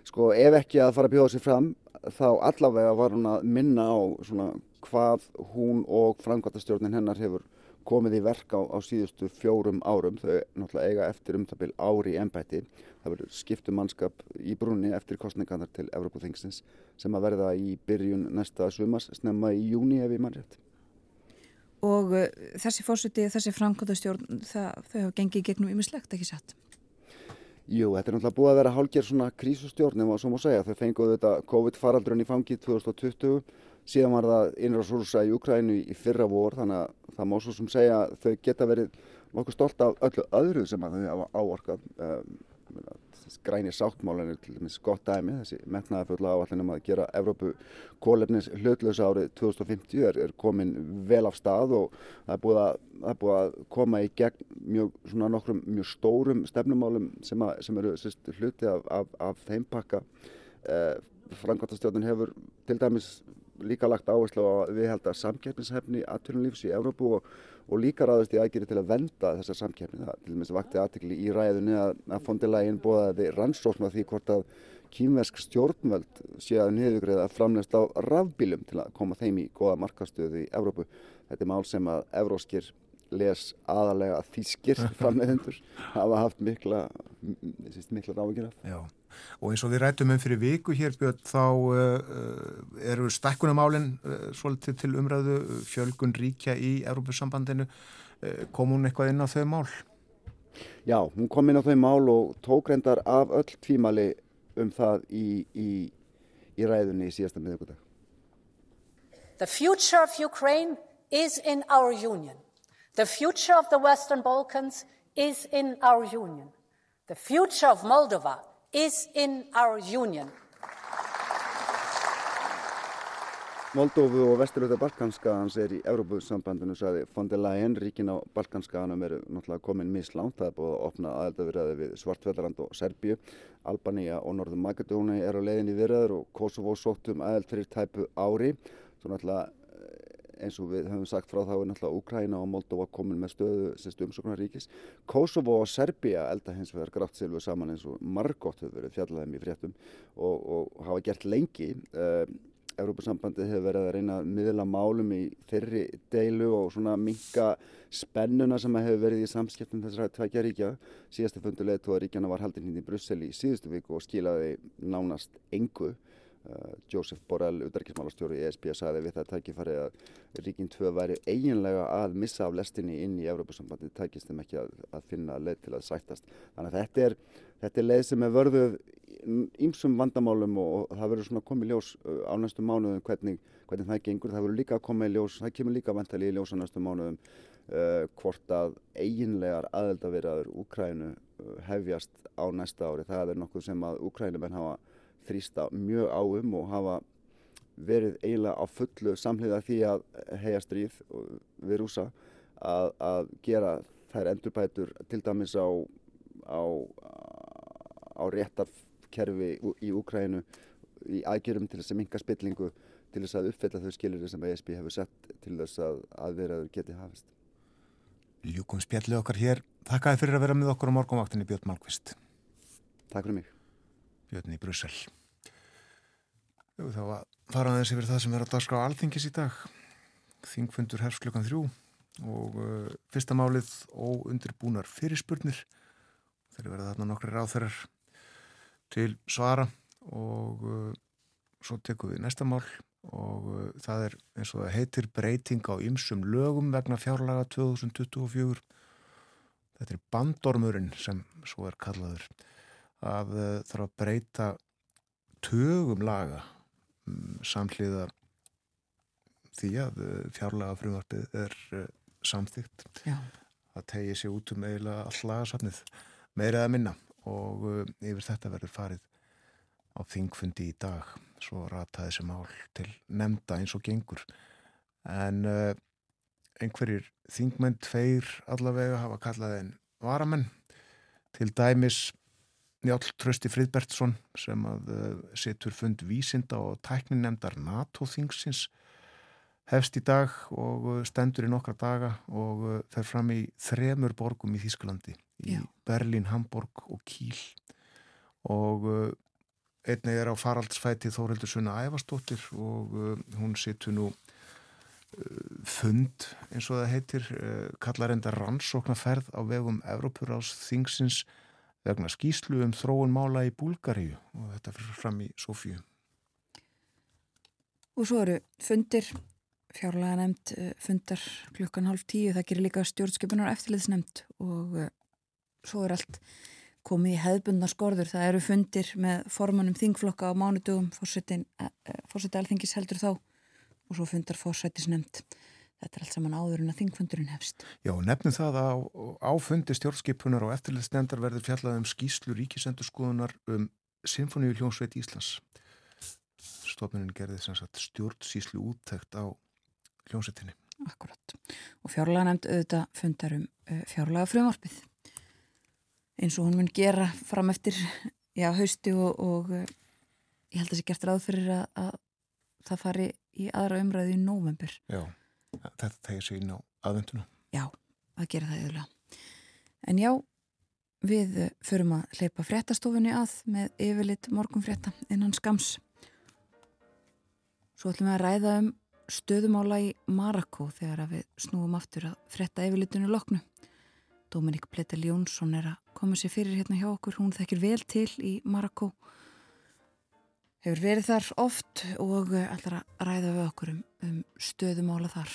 sko ef ekki að fara að bjóða sér fram þá allavega var hún að minna á svona hvað hún og framkvæmtastjórnin hennar hefur komið í verk á, á síðustu fjórum árum. Þau náttúrulega eiga eftir um það byrj ári í ennbæti það verður skiptum mannskap í brunni eftir kostningarnar til Evropaþingsins sem að verða í byrjun næsta sumas snemma í júni ef ég mann rétt. Og uh, þessi fórsiti, þessi framkvæmtastjórn þau hafa gengið gegnum ymislegt ekki satt Jú, þetta er náttúrulega búið að vera hálgjör svona krísustjórn ef maður svo má segja. Þau fenguðu þetta COVID-faraldrun í fangið 2020, síðan var það innræðsúrsa í Ukrænu í fyrra vor þannig að það má svo sem segja að þau geta verið nokkuð stolt af öllu öðru sem að þau hafa áorkað. Um, græni sáttmálinn er til dæmis gott dæmi þessi metnaða fulla áallinum að gera Evrópu kólefnis hlutlösa árið 2050 er, er komin vel af stað og það er búið að, er búið að koma í gegn mjög, svona nokkrum mjög stórum stefnumálum sem, að, sem eru sérst, hluti af, af, af þeim pakka. Eh, Frankvartastjóðin hefur til dæmis líka lagt áherslu á að við held að samkeppnishefni aðtörnulífs í Evrópu og og líka ráðist í aðgeri til að venda þessar samkeppni. Það til dæmis vakti aðtekli í ræðunni að, að fondilægin bóðaði rannsókn á því hvort að kýmversk stjórnvöld sé að niðugriða framlegst á rafbílum til að koma þeim í goða markastöðu í Evrópu. Þetta er mál sem að evróskir les aðalega þýskir framleiðendur hafa haft mikla, mikla af og eins og við rættum um fyrir viku hér Björn þá uh, eru stakkunamálinn uh, svolítið til umræðu. Fjölgun ríkja í Európusambandinu uh, kom hún eitthvað inn á þau mál? Já, hún kom inn á þau mál og tók reyndar af öll tvímali um það í, í, í ræðunni í síðasta miðugudag The future of Ukraine is in our union. The future of the Western Balkans is in our union. The future of Moldova is in our union. Moldófu og vesturlöta Balkanskaðans er í Európusambandinu, sagði von der Leyen. Ríkin á Balkanskaðanum eru náttúrulega komin mislánt. Það er búið að opna aðeldavirðaði við Svartfjallarland og Serbíu. Albanía og Norður Magadóni er á leiðin í virðaður og Kosovo sóttum aðeld fyrir tæpu ári. Svo náttúrulega eins og við höfum sagt frá þá er náttúrulega Úkræna og Moldova komin með stöðu umsóknaríkis. Kosovo og Serbia elda hins vegar grátt silfu saman eins og margótt hefur verið fjallaðum í fréttum og, og hafa gert lengi. Uh, eh, Európa-sambandi hefur verið að reyna að miðla málum í þeirri deilu og svona minka spennuna sem hefur verið í samskiptum þessara tvækja ríkja. Síðastu funduleg tóða ríkjana var haldinn hindi í Brussel í síðustu viku og skilaði nánast engu. Uh, Joseph Borrell, udarkismálastjóri í ESB saði við það tækifæri að ríkinn tvö væri eiginlega að missa af lestinni inn í Európa-sambandi tækist þeim ekki að, að finna leið til að sættast. Þannig að þetta er, þetta er leið sem er vörðuð ímsum vandamálum og, og það verður svona komið ljós uh, á næstu mánuðum hvernig, hvernig það gengur, það verður líka komið ljós það kemur líka vantali í ljós á næstu mánuðum uh, hvort að eiginlegar aðeldavirðaður Úkrænu uh, hefjast á næsta ári, það er nokkuð sem að Úkrænumenn hafa þrýsta mjög áum og hafa verið eiginlega á fullu samhliða því að heia stríð við rúsa að, að gera þær endurbætur til dæmis á, á, á réttarkerfi í Úkrænu í aðgjörum til þess að minka spillingu til þess að uppfylla þau skilir sem ESB hefur sett til þess að aðveraður geti hafist. Ljúkum spjallið okkar hér. Takk að þið fyrir að vera með okkur á morgunvaktinni Björn Málkvist. Takk fyrir mig. Björn í Brussel. Þá fara aðeins yfir það sem er að daska á alþingis í dag. Þingfundur hefst klukkan þrjú og uh, fyrsta málið óundirbúnar fyrirspurnir. Þeir verða þarna nokkri ráþærar til svara og uh, svo tekum við næsta mál og uh, það er eins og það heitir breyting á ymsum lögum vegna fjárlaga 2024. Þetta er bandormurinn sem svo er kallaður að uh, þarf að breyta tögum laga um, samhliða því að uh, fjárlaga frumvarpið er uh, samþygt Já. að tegi sig út um eiginlega all lagasafnið meira eða minna. Og yfir þetta verður farið á þingfundi í dag. Svo rata þessi mál til nefnda eins og gengur. En uh, einhverjir þingmenn tveir allavega hafa kallað en varamenn. Til dæmis Njálf Trösti Friðbertsson sem að uh, setur fund vísinda og tækninemdar NATO-þingsins hefst í dag og uh, stendur í nokkra daga og uh, fer fram í þremur borgum í Þísklandi í Já. Berlín, Hamburg og Kíl og einnig er á faraldsfæti Þórildur Sunna Ævarsdóttir og hún setur nú fund eins og það heitir kallar enda rannsóknarferð á vegum Evrópuráls þingsins vegna skýslu um þróun mála í Búlgaríu og þetta fyrir fram í Sofíu. Og svo eru fundir, fjárlega nefnd fundar klukkan hálf tíu, það gerir líka stjórnskipunar eftirliðsnefnd og uh, svo er allt komið í hefðbundna skorður. Það eru fundir með formanum þingflokka á mánudugum, fórseti alþingis heldur þá og svo fundar fórsætisnefnd. Þetta er allt saman áður en að þingfundurinn hefst. Já, nefnum það að á, á fundi stjórnskipunar og eftirliðsnefndar verður fjallað um skýslu ríkisendurskoðunar um Sinfoníu hljónsveit Íslands. Stofnunin gerði sem sagt stjórnsýslu úttækt á hljónsveitinni. Akkurat. Og fjárlega nefnd auðvitað fundar um uh, fjárlega frumvarpið. Eins og hún mun gera fram eftir já, hausti og, og uh, ég held að það sé gert ráð fyrir að, að það fari í aðra umræðu í nóvembur. Já, þetta tegir sig inn á aðvenduna. Já, að gera það yfirlega. En já, við förum að hleypa fréttastofunni að með yfirlit morgunfrétta innan skams. Svo ætlum við að ræða um stöðumála í Marakó þegar við snúum aftur að frétta yfirlitinu loknu. Dominik Pletel Jónsson er að koma sér fyrir hérna hjá okkur. Hún þekkir vel til í Marakó. Hefur verið þar oft og ætlar að ræða við okkur um, um stöðumála þar.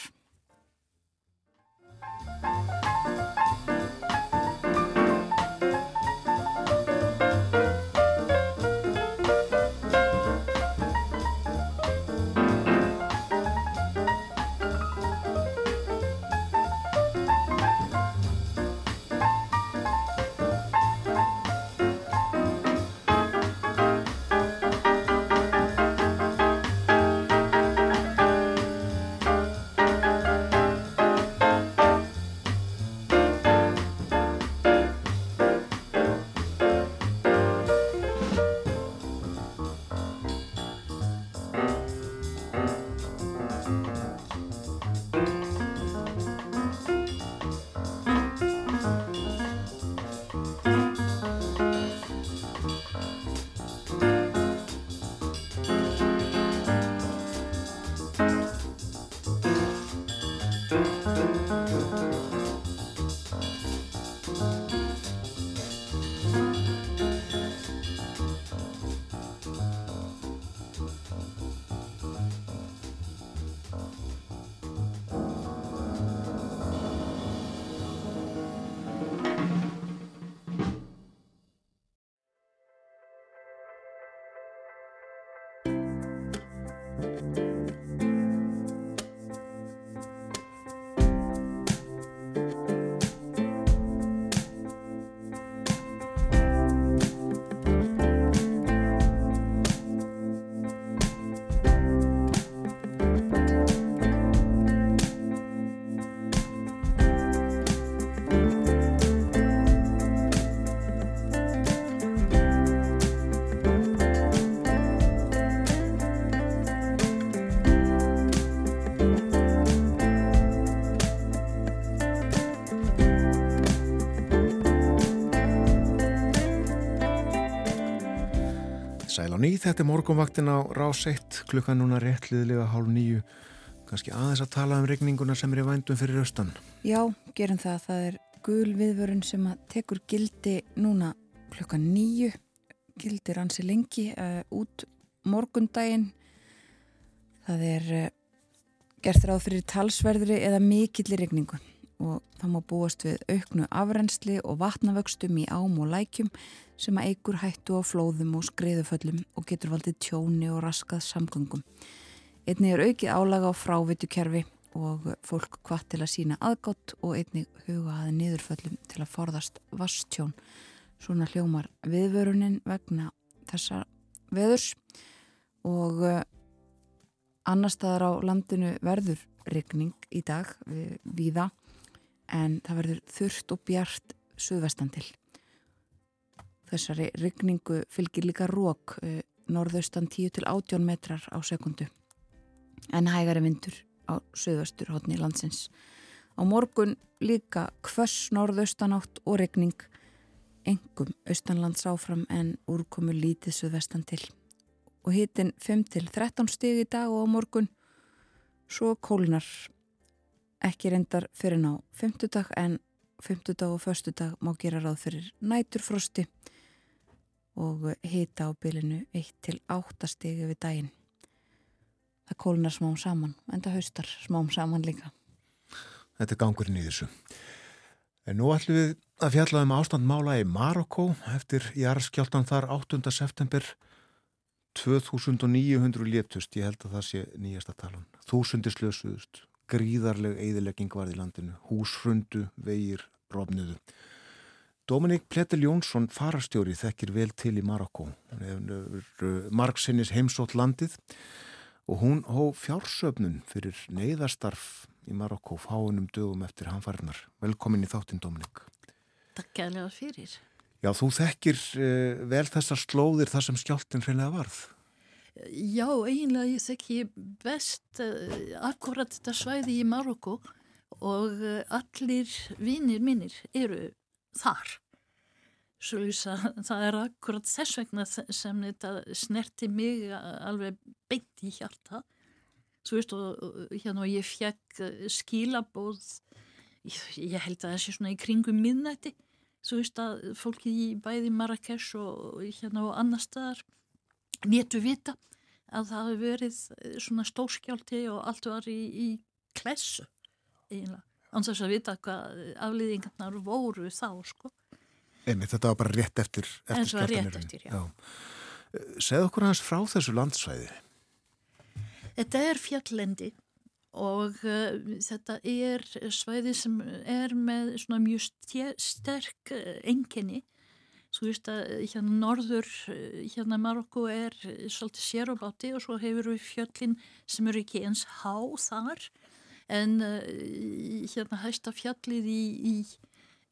Á ný, þetta er morgunvaktin á rás 1, klukkan núna réttliðilega hálf nýju, kannski aðeins að tala um regninguna sem er í vændum fyrir austan. Já, gerum það. Það er gul viðvörun sem að tekur gildi núna klukkan nýju, gildir ansi lengi uh, út morgundaginn. Það er uh, gert ráð fyrir talsverðri eða mikillir regningu og það má búast við auknu afrensli og vatnavöxtum í ám og lækjum sem að eigur hættu á flóðum og skriðuföllum og getur valdið tjóni og raskað samgöngum. Einnig er aukið álaga á frávitukerfi og fólk hvað til að sína aðgátt og einnig huga aðeins niðurföllum til að forðast vastjón. Svona hljómar viðvörunin vegna þessa veðurs og eh, annar staðar á landinu verður regning í dag við, viða en það verður þurft og bjart suðvestan til. Þessari regningu fylgir líka rók eh, norðaustan 10 til 18 metrar á sekundu en hægari vindur á suðvestur hodni landsins. Á morgun líka hvers norðaustanátt og regning engum austanlands áfram en úrkomu lítið suðvestan til. Og hitin 5 til 13 stig í dag og á morgun. Svo kólunar ekki reyndar fyrir ná 50 dag en 50 dag og förstu dag má gera ráð fyrir næturfrosti og hita á bylinu 1 til 8 stigi við daginn. Það kólunar smám saman, en það haustar smám saman líka. Þetta er gangurinn í þessu. En nú ætlum við að fjalla um ástandmála í Marokko eftir jarðskjáltan þar 8. september 2900 léttust, ég held að það sé nýjasta talan. Þúsundir slösuðust, gríðarleg eðilegging varð í landinu, húshrundu, vegir, rofnuðu. Dominik Pletel Jónsson farastjóri þekkir vel til í Marokko. Hefur margsinnis heimsótt landið og hún hó fjársöfnun fyrir neyðastarf í Marokko fáunum dögum eftir hanfarnar. Velkomin í þáttinn Dominik. Takk gæðilega fyrir. Já, þú þekkir uh, vel þessar slóðir þar sem skjáltin hreinlega varð. Já, eiginlega ég þekki best uh, akkurat þetta svæði í Marokko og uh, allir vinnir mínir eru þar. Svo það er akkurat þess vegna sem þetta snerti mig alveg beint í hjarta. Svo veist og hérna og ég fekk skilabóð, ég, ég held að það sé svona í kringum minnætti. Svo veist að fólki í bæði Marrakesh og hérna og annar staðar néttu vita að það hefur verið svona stórskjálti og allt var í, í klessu eiginlega. Annars að vita hvað aflýðingarnar voru þá sko. Einmitt, þetta var bara rétt eftir, eftir skjáltanirinn. Rétt eftir, já. já. Segð okkur hans frá þessu landsvæði. Þetta er fjallendi og uh, þetta er svæði sem er með svona mjög sterk uh, enginni. Svo veist að hérna norður, uh, hérna Marokko er svolítið séróbátti og svo hefur við fjöllin sem eru ekki eins há þar en hérna hæsta fjallið í, í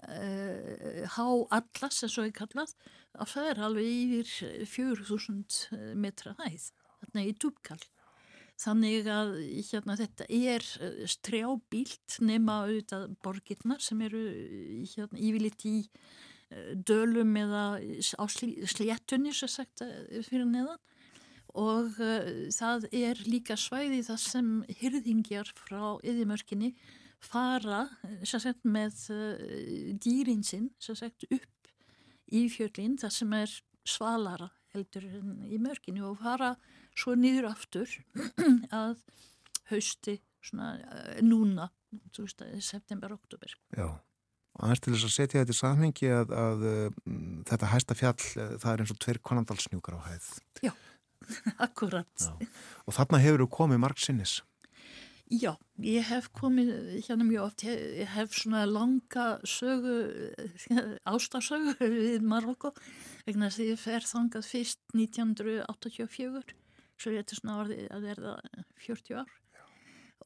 uh, há allas eins og ég kallað að það er alveg yfir 4000 metra hæð þarna í Dúbkall þannig að hérna, þetta er strjábílt nema auðvitað borgirnar sem eru hérna, yfirleitt í dölum eða á sléttunni sem sagt fyrir neðan og uh, það er líka svæði það sem hyrðingjar frá yðimörkinni fara sagt, með uh, dýrinsinn sagt, upp í fjöldin það sem er svalara heldur í mörkinu og fara svo niður aftur að hausti svona, uh, núna september-oktober Já. Aðeins til þess að setja þetta í samhengi að, að, að þetta hæsta fjall það er eins og tveir konandalsnjúkar á hæð. Já Akkurat. Já. Og þarna hefur þú komið marg sinnis? Já, ég hef komið hérna mjög oft, ég hef svona langa sögu, ástasögu við Marokko, vegna að ég fer þangað fyrst 1984, svo ég er svona orðið að verða 40 ár. Já.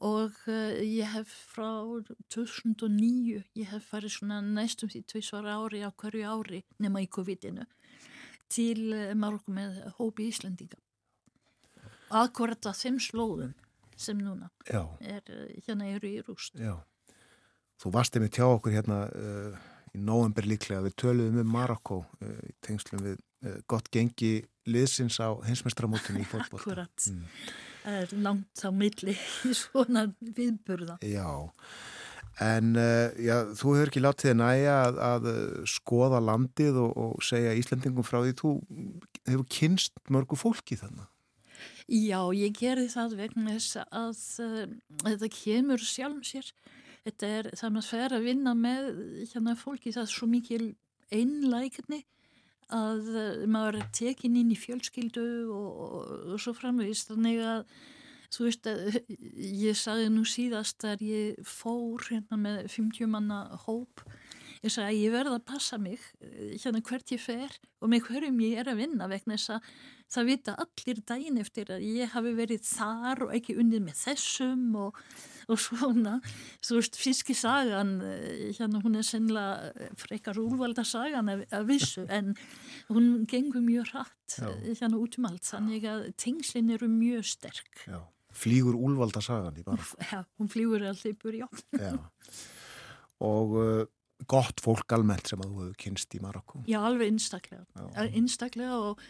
Og uh, ég hef frá 2009, ég hef farið svona næstum því tvísvara ári á hverju ári nema í COVID-inu til eh, Marokko með hópi Íslandinga akkurat að þeim slóðum sem núna Já. er eh, hérna eru í rúst Já. Þú varst einmitt hjá okkur hérna uh, í nóvember líklega, við töluðum um Marokko uh, í tengslum við uh, gott gengi liðsins á hinsmestramótunni í fólkbólta. Akkurat. Mm. Það er langt á milli í svona viðburða. Já, en já, þú hefur ekki látið næja að, að skoða landið og, og segja Íslandingum frá því þú hefur kynst mörgu fólki þannig. Já, ég gerði það vegna þess að uh, þetta kemur sjálf sér. Þetta er það maður fer að vinna með hérna fólki það er svo mikil einlægni að uh, maður er tekin inn í fjölskyldu og, og, og svo framvegist þannig að þú veist að ég sagði nú síðast að ég fór hérna með 50 manna hóp ég sagði að ég verða að passa mig hérna hvert ég fer og með hverjum ég er að vinna vegna þess að það vita allir dægin eftir að ég hafi verið þar og ekki unnið með þessum og, og svona þú veist fiskisagan hérna hún er sennilega frekar úrvalda sagan af, af vissu en hún gengur mjög hratt Já. hérna út um allt þannig að tengslinn eru mjög sterk Já. Flýgur úrvalda sagan í bara Já, hún flýgur alltaf í burjá Já og uh, gott fólk almennt sem að þú hefur kynst í Marokko. Já, alveg einstaklega. Einstaklega og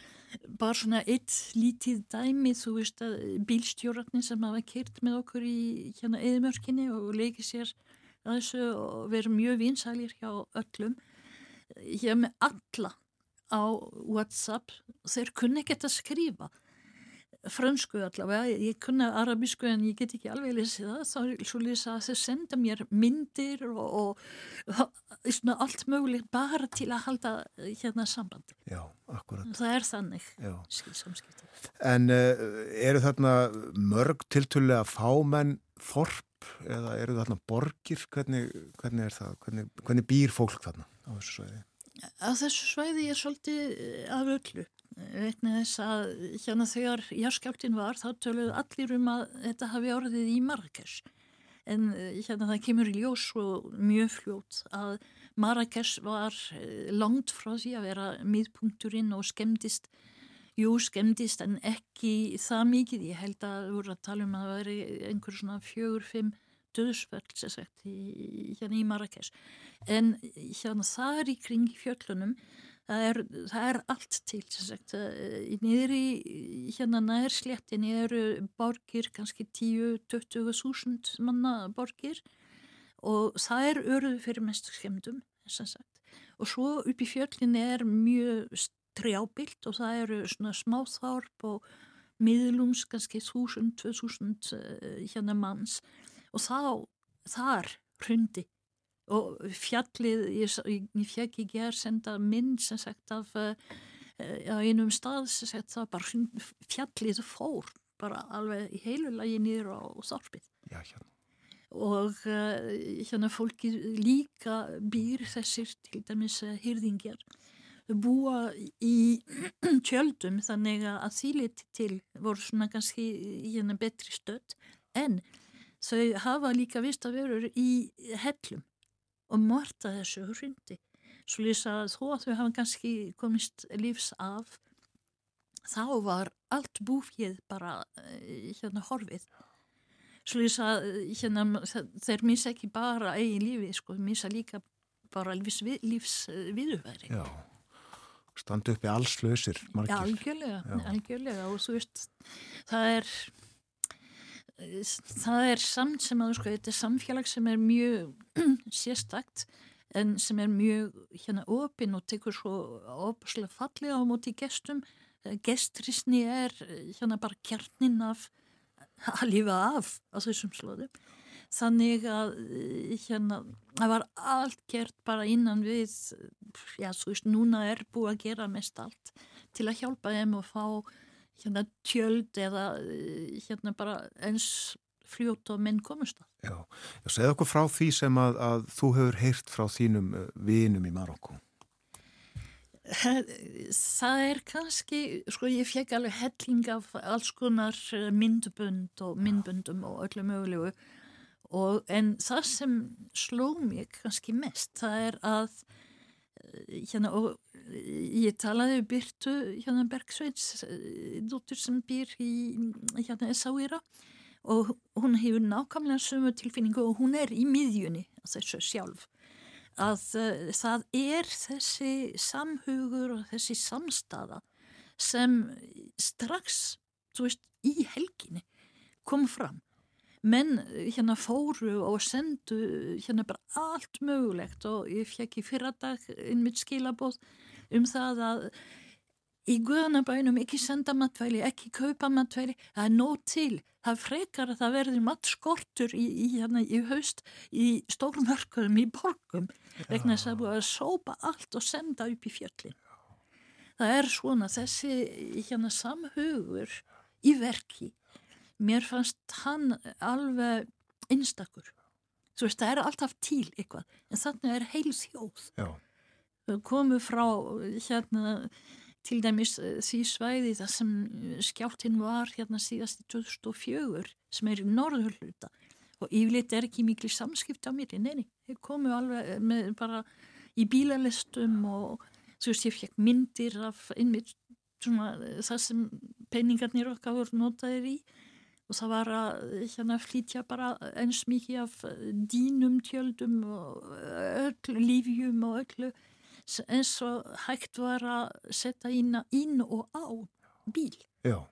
bara svona eitt lítið dæmi, þú veist að bílstjóratni sem hafa kert með okkur í hérna eðmörkinni og leikið sér þessu og verið mjög vinsælir hjá öllum. Hef með alla á Whatsapp, þeir kunni ekki að skrifa fransku allavega, ég kunna arabísku en ég get ekki alveg lesið það. Þá er svo lesa að þau senda mér myndir og, og svona allt mögulegt bara til að halda hérna samband. Já, akkurat. Það er þannig samskipta En uh, eru þarna mörg tiltölu að fámenn þorp eða eru þarna borgir? Hvernig, hvernig er það, hvernig, hvernig býr fólk þarna á þessu svæði? Á þessu svæði er svolítið af öllu vegna þess að hérna þegar járskjáltin var þá töluðu allir um að þetta hafi orðið í Marrakesh. En eh, hérna það kemur í ljós og mjög fljót að Marrakesh var eh, langt frá því að vera miðpunkturinn og skemmtist jú skemmtist en ekki það mikið. Ég held að voru að tala um að það veri einhver svona fjögur, fimm döðsvöld sem sagt í, hérna í Marrakesh. En hérna það er í kring fjöllunum það er, það er allt til í hérna nærsléttinni eru borgir kannski 10-20 þúsund manna borgir. Og það er öruðu fyrir mest skemmtum og svo upp í fjöldinni er mjög strjábilt og það eru svona smáþárp og miðlums kannski 1000-2000 eh, hérna manns. Og þá þar hrundi og fjallið, ég, ég fekk ekki að senda mynd sem sagt af uh, á einum stað sem sagt það bara fjallið fór bara alveg í heilu lagi nýður á þorpið. Já, hérna. og uh, hérna fólki líka býr þessir til dæmis hýrðingjar búa í tjöldum þannig að þýlit til voru svona kannski hérna betri stödd. En þau hafa líka vist að veru í hellum og morta þessu hrundi. Svo lýsa að þó að þau hafa kannski komist lífs af, þá var allt búfið bara eh, hérna horfið. Svo lýsa að hérna, þeir misa ekki bara eigin lífi, sko, misa líka bara lífsviðuværi. Já, standu uppi allslausir margir. Já, algjörlega, algjörlega og þú veist, það er það er samt sem að sko, þetta er samfélag sem er mjög sérstakt en sem er mjög hérna opinn og tekur svo opaslega fallega á móti gestum. Gestrisni er hérna bara kjarnin af að lifa af á þessum slóðum. Þannig að hérna það var allt gert bara innan við já þú veist núna er búið að gera mest allt til að hjálpa þeim og fá hérna tjöld eða eh, hérna bara eins fljótt og minn komast að. Já, já segð okkur frá því sem að, að þú hefur heyrt frá þínum eh, vinum í Marokko. Það er kannski, sko ég fekk alveg helling af alls konar eh, myndbund og myndbundum og öllu mögulegu og en það sem sló mig kannski mest það er að hérna og ég talaði Byrtu hérna Bergsveits eh, dóttur sem býr í hérna Sáira og hún hefur nákvæmlega sömu tilfinningu og hún er í miðjunni þessu sjálf að uh, það er þessi samhugur og þessi samstaða sem strax, veist, í helginni kom fram. Menn hérna fóru og sendu hérna bara allt mögulegt og ég fekk í fyrradag inn mitt skilabóð um það að í guðanabænum ekki senda matvæli, ekki kaupa matvæli, það er nóg til. Það frekar að það verði mattskortur í, í, hérna, í haust í stórmörkurum í borgum vegna þess að búið að sópa allt og senda upp í fjöllin. Það er svona þessi hérna, samhugur í verki. Mér fannst hann alveg einstakur. Þú veist, það er alltaf til eitthvað, en þannig er heil þjóð. Já. Komu frá hérna til dæmis því svæði það sem skjáltinn var hérna síðast í 2004 sem er í norðurluta og yfirleitt er ekki miklu samskipt á mér, neini, þeir komu alveg með bara í bílalistum og þú veist ég fekk myndir af einmitt svona það sem peningarnir okkar voru notaðir í og það var að hérna flytja bara eins mikið af dýnum tjöldum og öllu lífjum og öllu eins og hægt var að setja inn, inn og á bíl. Já,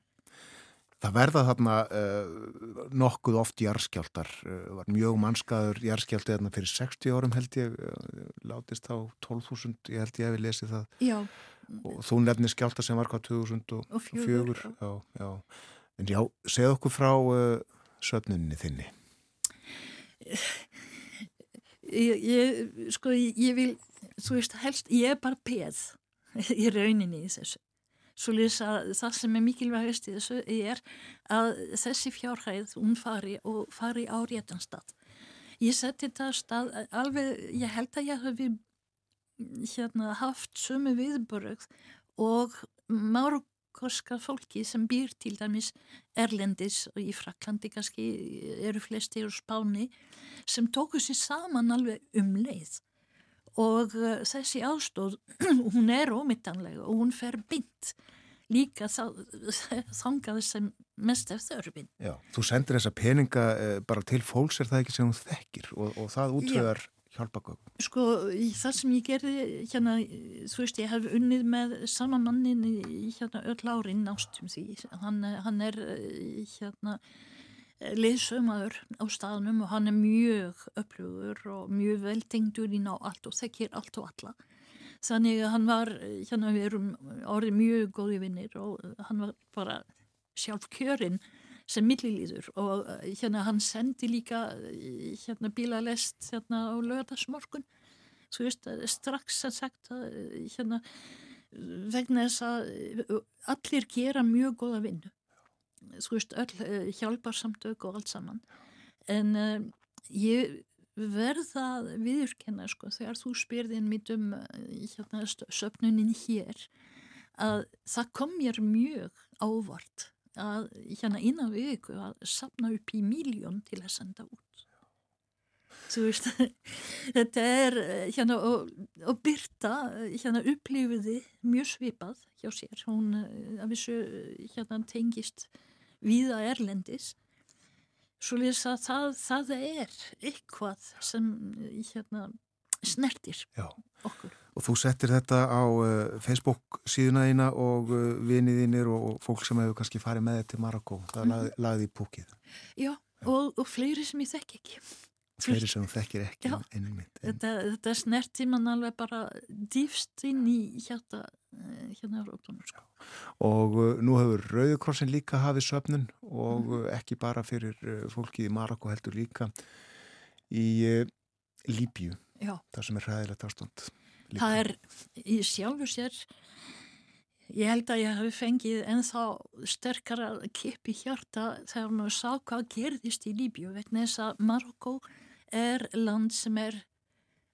það verða þarna uh, nokkuð oft jarðskjáltar, uh, var mjög mannskaður jarðskjálti þarna fyrir 60 árum held ég, uh, látist á 12.000, ég held ég hef lesið það. Já. Og þú nefnir skjálta sem var hvað 2004. Já, já. En já, segð okkur frá söfnunni þinni. Ég, ég, sko, ég vil þú veist, helst, ég er bara peð í rauninni í þessu. Svo lýsa það sem er mikilvægast í þessu er að þessi fjárhæð, hún fari og fari á réttan stað. Ég seti þetta stað alveg, ég held að ég hafi hérna haft sömu viðbörögð og margorska fólki sem býr til dæmis Erlendis og í Fraklandi kannski eru flesti úr spáni sem tóku sér saman alveg um leið. Og uh, þessi ástóð, hún er ómittanlega og hún fer bynd líka þangað sem mest eftir þörfin. Já, þú sendir þessa peninga eh, bara til fólks er það ekki sem þú þekkir? Og, og það útröðar hjálpagögum. Sko, það sem ég gerði, hérna, þú veist, ég hef unnið með sama mannin í hérna öll árin ástum því, hann, hann er hérna leysaumaður á staðnum og hann er mjög öflugur og mjög veltengdur í ná allt og þekkir allt og alla. Þannig að hann var, hérna við erum orðið mjög góði vinnir og hann var bara sjálf kjörinn sem millilýður og hérna hann sendi líka hérna bílalest hérna á lögadagsmorgun. Þú veist, strax að sagt að hérna vegna þess að allir gera mjög góða vinnu þú veist, öll hjálparsamtök og allt saman en uh, ég verða viðurkenna sko þegar þú spyrðin mitt um hérna, söpnunin hér að það kom mér mjög ávart að hérna innan viku að sapna upp í miljón til að senda út veist þetta er hérna og, og Birta hérna upplifiði mjög svipað hjá sér hún að vissu hérna tengist viða erlendis svo lýsa að það, það er eitthvað sem hérna, snertir Já. okkur. Og þú settir þetta á uh, Facebook síðuna þína og uh, viniðinir og, fólk sem hefur kannski farið með þetta til Marokko. Það mm lagði, í púkið. Já, og, og fleiri sem ég þekk ekki. Fleiri sem þú þekkir ekki einmitt. Þetta, þetta snertir mann alveg bara dýfst inn í hjarta hérna á rótunum sko. Og uh, nú hefur Rauðukrossin líka hafið söpnun og mm. ekki bara fyrir uh, fólki í Marokko heldur líka í uh, Líbju, það sem er ræðilegt ástand. Líka. Það er í sjálfu sér ég held að ég hafi fengið ennþá sterkara kipp í hjarta þegar maður sá hvað gerðist í Líbju vegna þess að Marokko er land sem er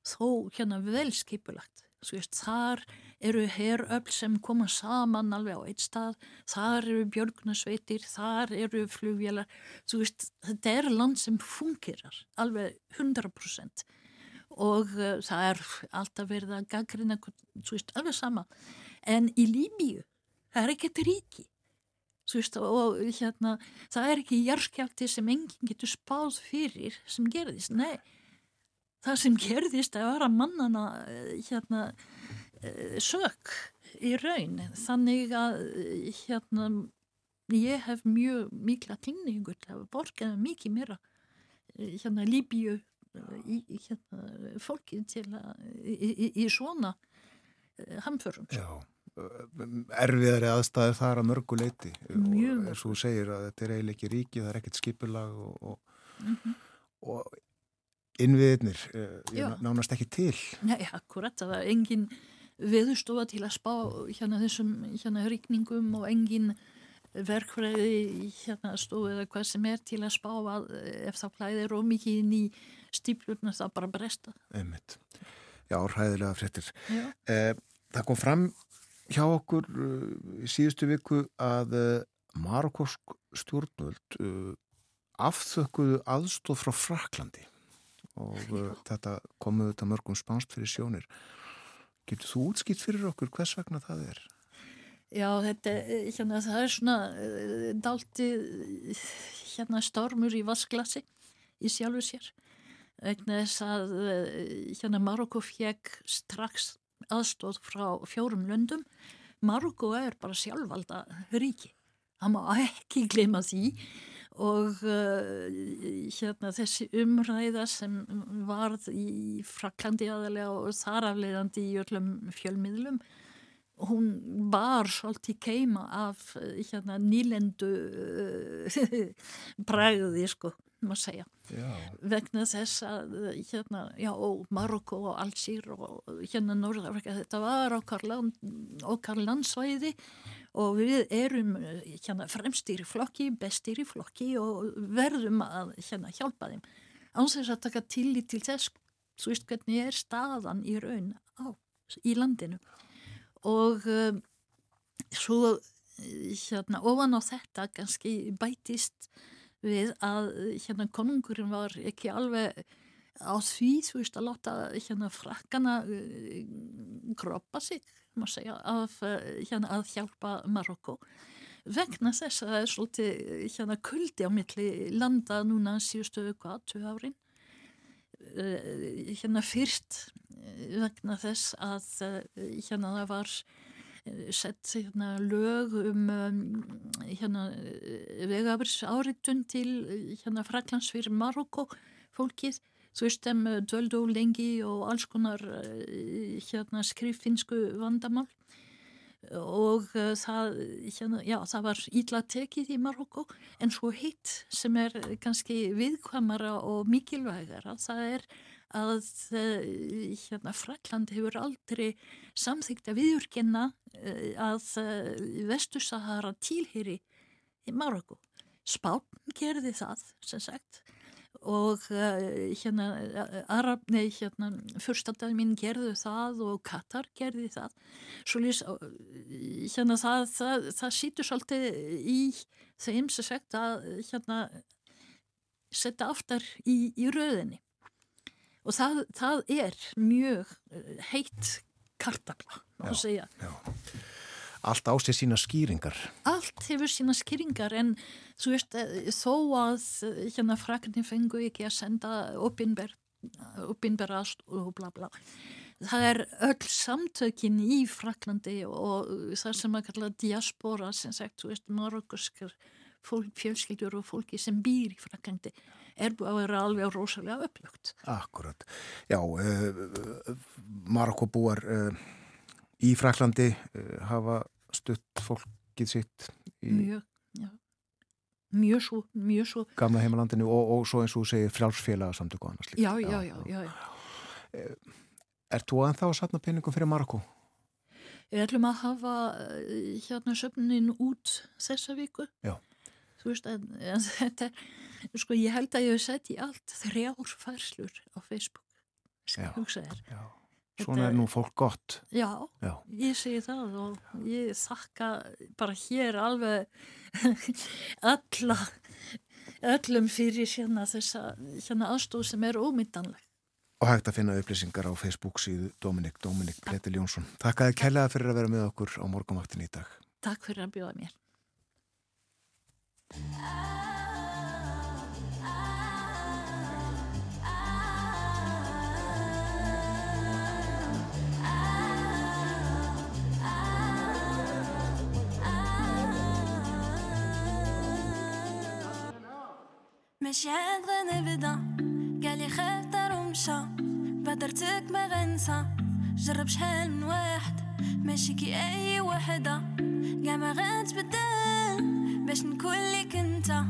þó hérna velskipulagt Veist, þar eru heröfl sem koma saman alveg á eitt stað, þar eru björgnasveitir, þar eru flugvélar, þú veist, þetta er land sem fungerar alveg 100% og uh, það er alltaf verið að gaggrina, þú veist, alveg sama. En í Líbíu, það er ekkert ríki, veist, og hérna, það er ekki járskjálti sem enginn getur spáð fyrir sem gerðist, nei. það sem gerðist að vera mannana eh, hérna eh, sök í raun þannig að hérna ég hef mjög mikla klingningur til að borga mikið meira hérna Líbíu í, hérna, fólki til að í, í, í svona hamförum Já erfiðari aðstæði þar að mörgu leiti Mjög og þú segir að þetta er eiginlega ekki ríki, það er ekkert skipulag og, og, mm -hmm. og innviðinir uh, nánast ekki til. Nei, akkurat, það var engin veðustofa til að spá hérna þessum hérna ríkningum og engin verkfræði hérna stofu eða hvað sem er til að spá að ef það klæðir og mikið inn í stíplurna það bara bresta Einmitt. Já, ræðilega fréttir eh, Það kom fram hjá okkur í uh, síðustu viku að Marokkosk stjórnvöld afþökkuðu aðstóð frá Fraklandi og þetta komuðu þetta mörgum spánst fyrir sjónir. Getur þú útskipt fyrir okkur hvers vegna það er? Já, þetta, hérna, það er svona dalti hérna, stormur í vasklasi í sjálfu sér. Vegna þess að hérna, Marokko fekk strax aðstóð frá fjórum löndum. Marokko er bara sjálfvalda ríki. Það má ekki glema því. Og hérna þessi umræða sem varð í Fraklandi aðalega og þarafleiðandi í öllum fjölmiðlum hún var svolítið keima af hérna nýlendu uh, bræði sko maður segja. Já. vegna þess að hérna, já, Marokko og Alsýr og hérna Norðafrika, þetta var okkar, land, okkar landsvæði og við erum hérna fremstýri flokki, bestýri flokki og verðum að hérna hjálpa þeim. Án þess að taka tillit til þess þú veist hvernig er staðan í raun á, í landinu og um, svo hérna ofan á þetta kannski bætist við að hérna konungurinn var ekki alveg á því þú veist að láta hérna frakkana uh, groppa sig segja, af, hérna, að hjálpa Marokko. Vegna þess að það er svolítið hérna kuldi á milli landa núna síðustu hvað, tvö árin? uh, hérna fyrst vegna þess að uh, hérna það var sett hérna, lög um, hérna, vegafris áritun til hérna, Fraklands fyrir Marokko fólkið. Þú veist þeim döldu lengi og alls konar hérna, skriffinsku vandamál og það, hérna, já, það var ítla tekið í Marokko en svo hitt sem er kannski viðkvamara og mikilvægara það er að eh, hérna, Frakland hefur aldrei samþygt að viðurkenna eh, að eh, Vestursahara tilheri í Marokko. Spán gerði það, sem sagt, og hérna, Arab, nei, hérna, fyrstadæmin gerði það og Katar gerði það. Svo lýs, hérna, það, það, það sýtur svolítið í þeim sem sagt að hérna, setja aftar í, í rauðinni og það, það er mjög eh, heitt kartabla, má segja. Já. Allt á sig sína skýringar. Allt hefur sína skýringar en þú veist eh, þó að eh, hérna frakarnir fengu ekki að senda uppinberast og bla bla. Það er öll samtökin í Fraklandi og það sem að kalla diaspora sem sagt, þú veist, marokkurskar fjölskyldur og fólki sem býr í Fraklandi er búið að vera alveg rosalega upplögt. Akkurat. Já, uh, Marokko búar uh, í Fraklandi uh, hafa stutt fólkið sitt í mjög, já. Mjög svo, mjög svo. Gamla heimalandinu og, og svo eins og segir frjálsfélaga samtöku og annars líka. Já, já, já, já. já. Er þú aðeins þá að satna peningum fyrir Marokko? Við ætlum að hafa hérna söfnin út þessa viku. Já. Þú veist, en, en þetta sko ég held að ég hef sett í allt þrjár færslur á Facebook sem ég hugsa þér Svona er nú fólk gott. Já, já, ég segi það og ég þakka bara hér alveg alla öllum fyrir hérna þessa hérna aðstóð sem er ómyndanleg Og hægt að finna upplýsingar á Facebook síðu Dominik, Dominik Pletil Jónsson. Takk að þið kellaði fyrir að vera með okkur á morgumáttin í dag. Takk fyrir að bjóða mér ماشي عاد غنبدا قالي خاف دار ومشى بدرتك ما غنسى. جرب شحال من واحد. ماشي كي أي وحدة. قاع ما غنتبدل باش نكون ليك انت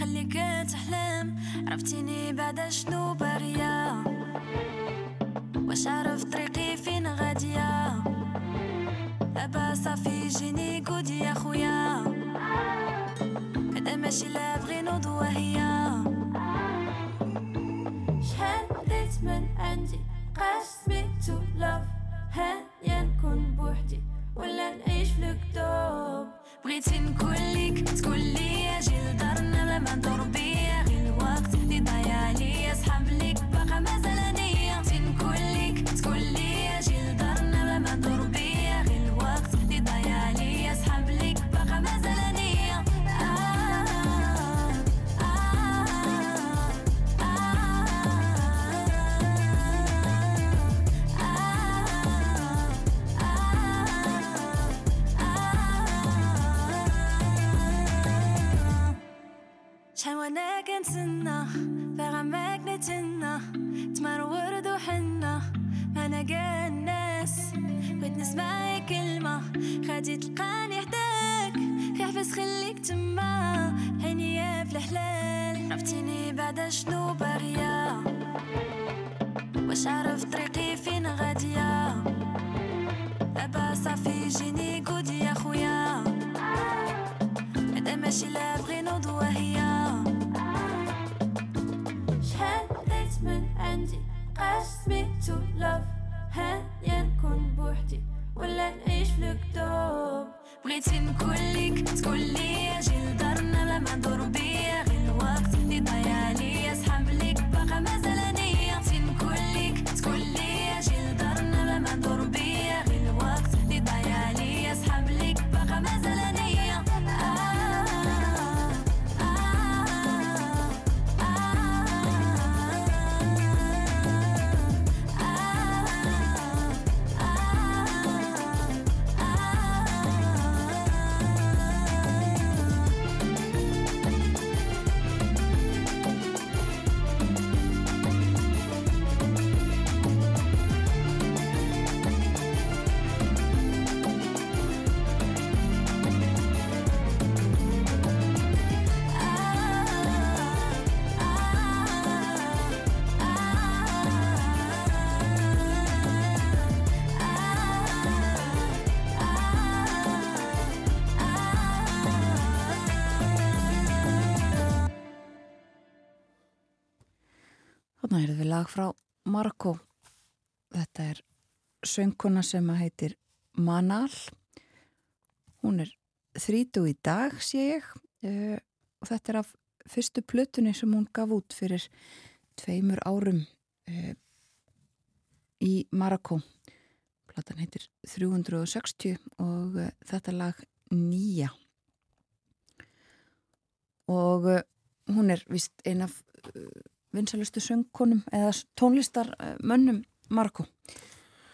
خليك تحلم. عرفتيني بعد شنو باغيه واش عرف طريقي فين غاديه دابا صافي جيني قودي يا خويا. ماشي لا بغي نوض هي شحال بديت من عندي بقاش سميتو لاف هانيا نكون بوحدي ولا نعيش في الكتوب بغيتي نكون ليك تقول لي أجي لدارنا بلا ما ندور بيا غير الوقت اللي ضيع ليا صحاب ليك شحال وأنا كنتسنى باغا ماك نتسنى تمر ورد وحنة أنا كاع الناس. بغيت نسمع كلمة غادي تلقاني حداك. حبس خليك تما عينيا Þarna er við lag frá Marokko. Þetta er söngkona sem heitir Manal. Hún er þrítu í dag, sé ég. Uh, og þetta er af fyrstu plötunni sem hún gaf út fyrir tveimur árum uh, í Marokko. Platan heitir 360 og uh, þetta lag nýja. Og hún er vist ein af vinsalustu söngkonum eða tónlistarmönnum Marokko.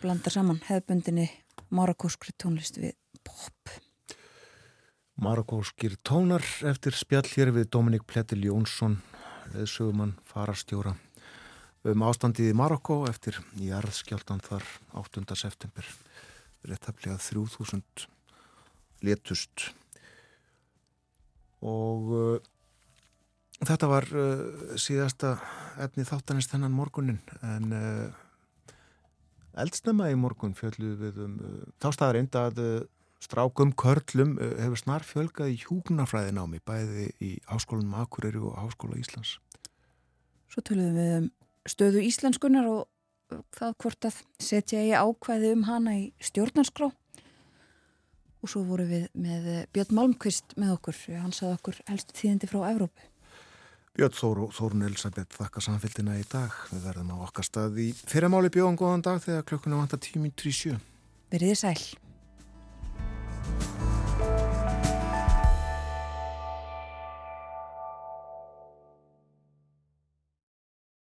Blandar saman hefðbundinni marokkóskri tónlist við pop. Marokkóskir tónar eftir spjall hér við Dominik Pletil Jónsson leðsögumann farastjóra um ástandið í Marokkó eftir jarðskjáltan þar 8. september. Réttaflega 3000 letust og uh, Þetta var uh, síðasta efni þáttanist þennan morgunin en uh, eldsnema í morgun fjallu við um uh, þá staðarind að strákum körlum hefur snar fjölgað í hjúknarfræðinámi bæði í Háskólanum Akureyri og Háskóla Íslands. Svo töluðum við um stöðu íslenskunar og það hvort að setja ég ákvæði um hana í stjórnarskrá og svo voru við með Björn Malmqvist með okkur, hann saði okkur helstu tíðindi frá Evrópu. Björn Þóru, Þórun Elisabeth þakka samfélgina í dag. Við verðum á okkar stað í fyrramáli bjóðan góðan dag þegar klukkuna vantar tíminn 37. Verðið sæl.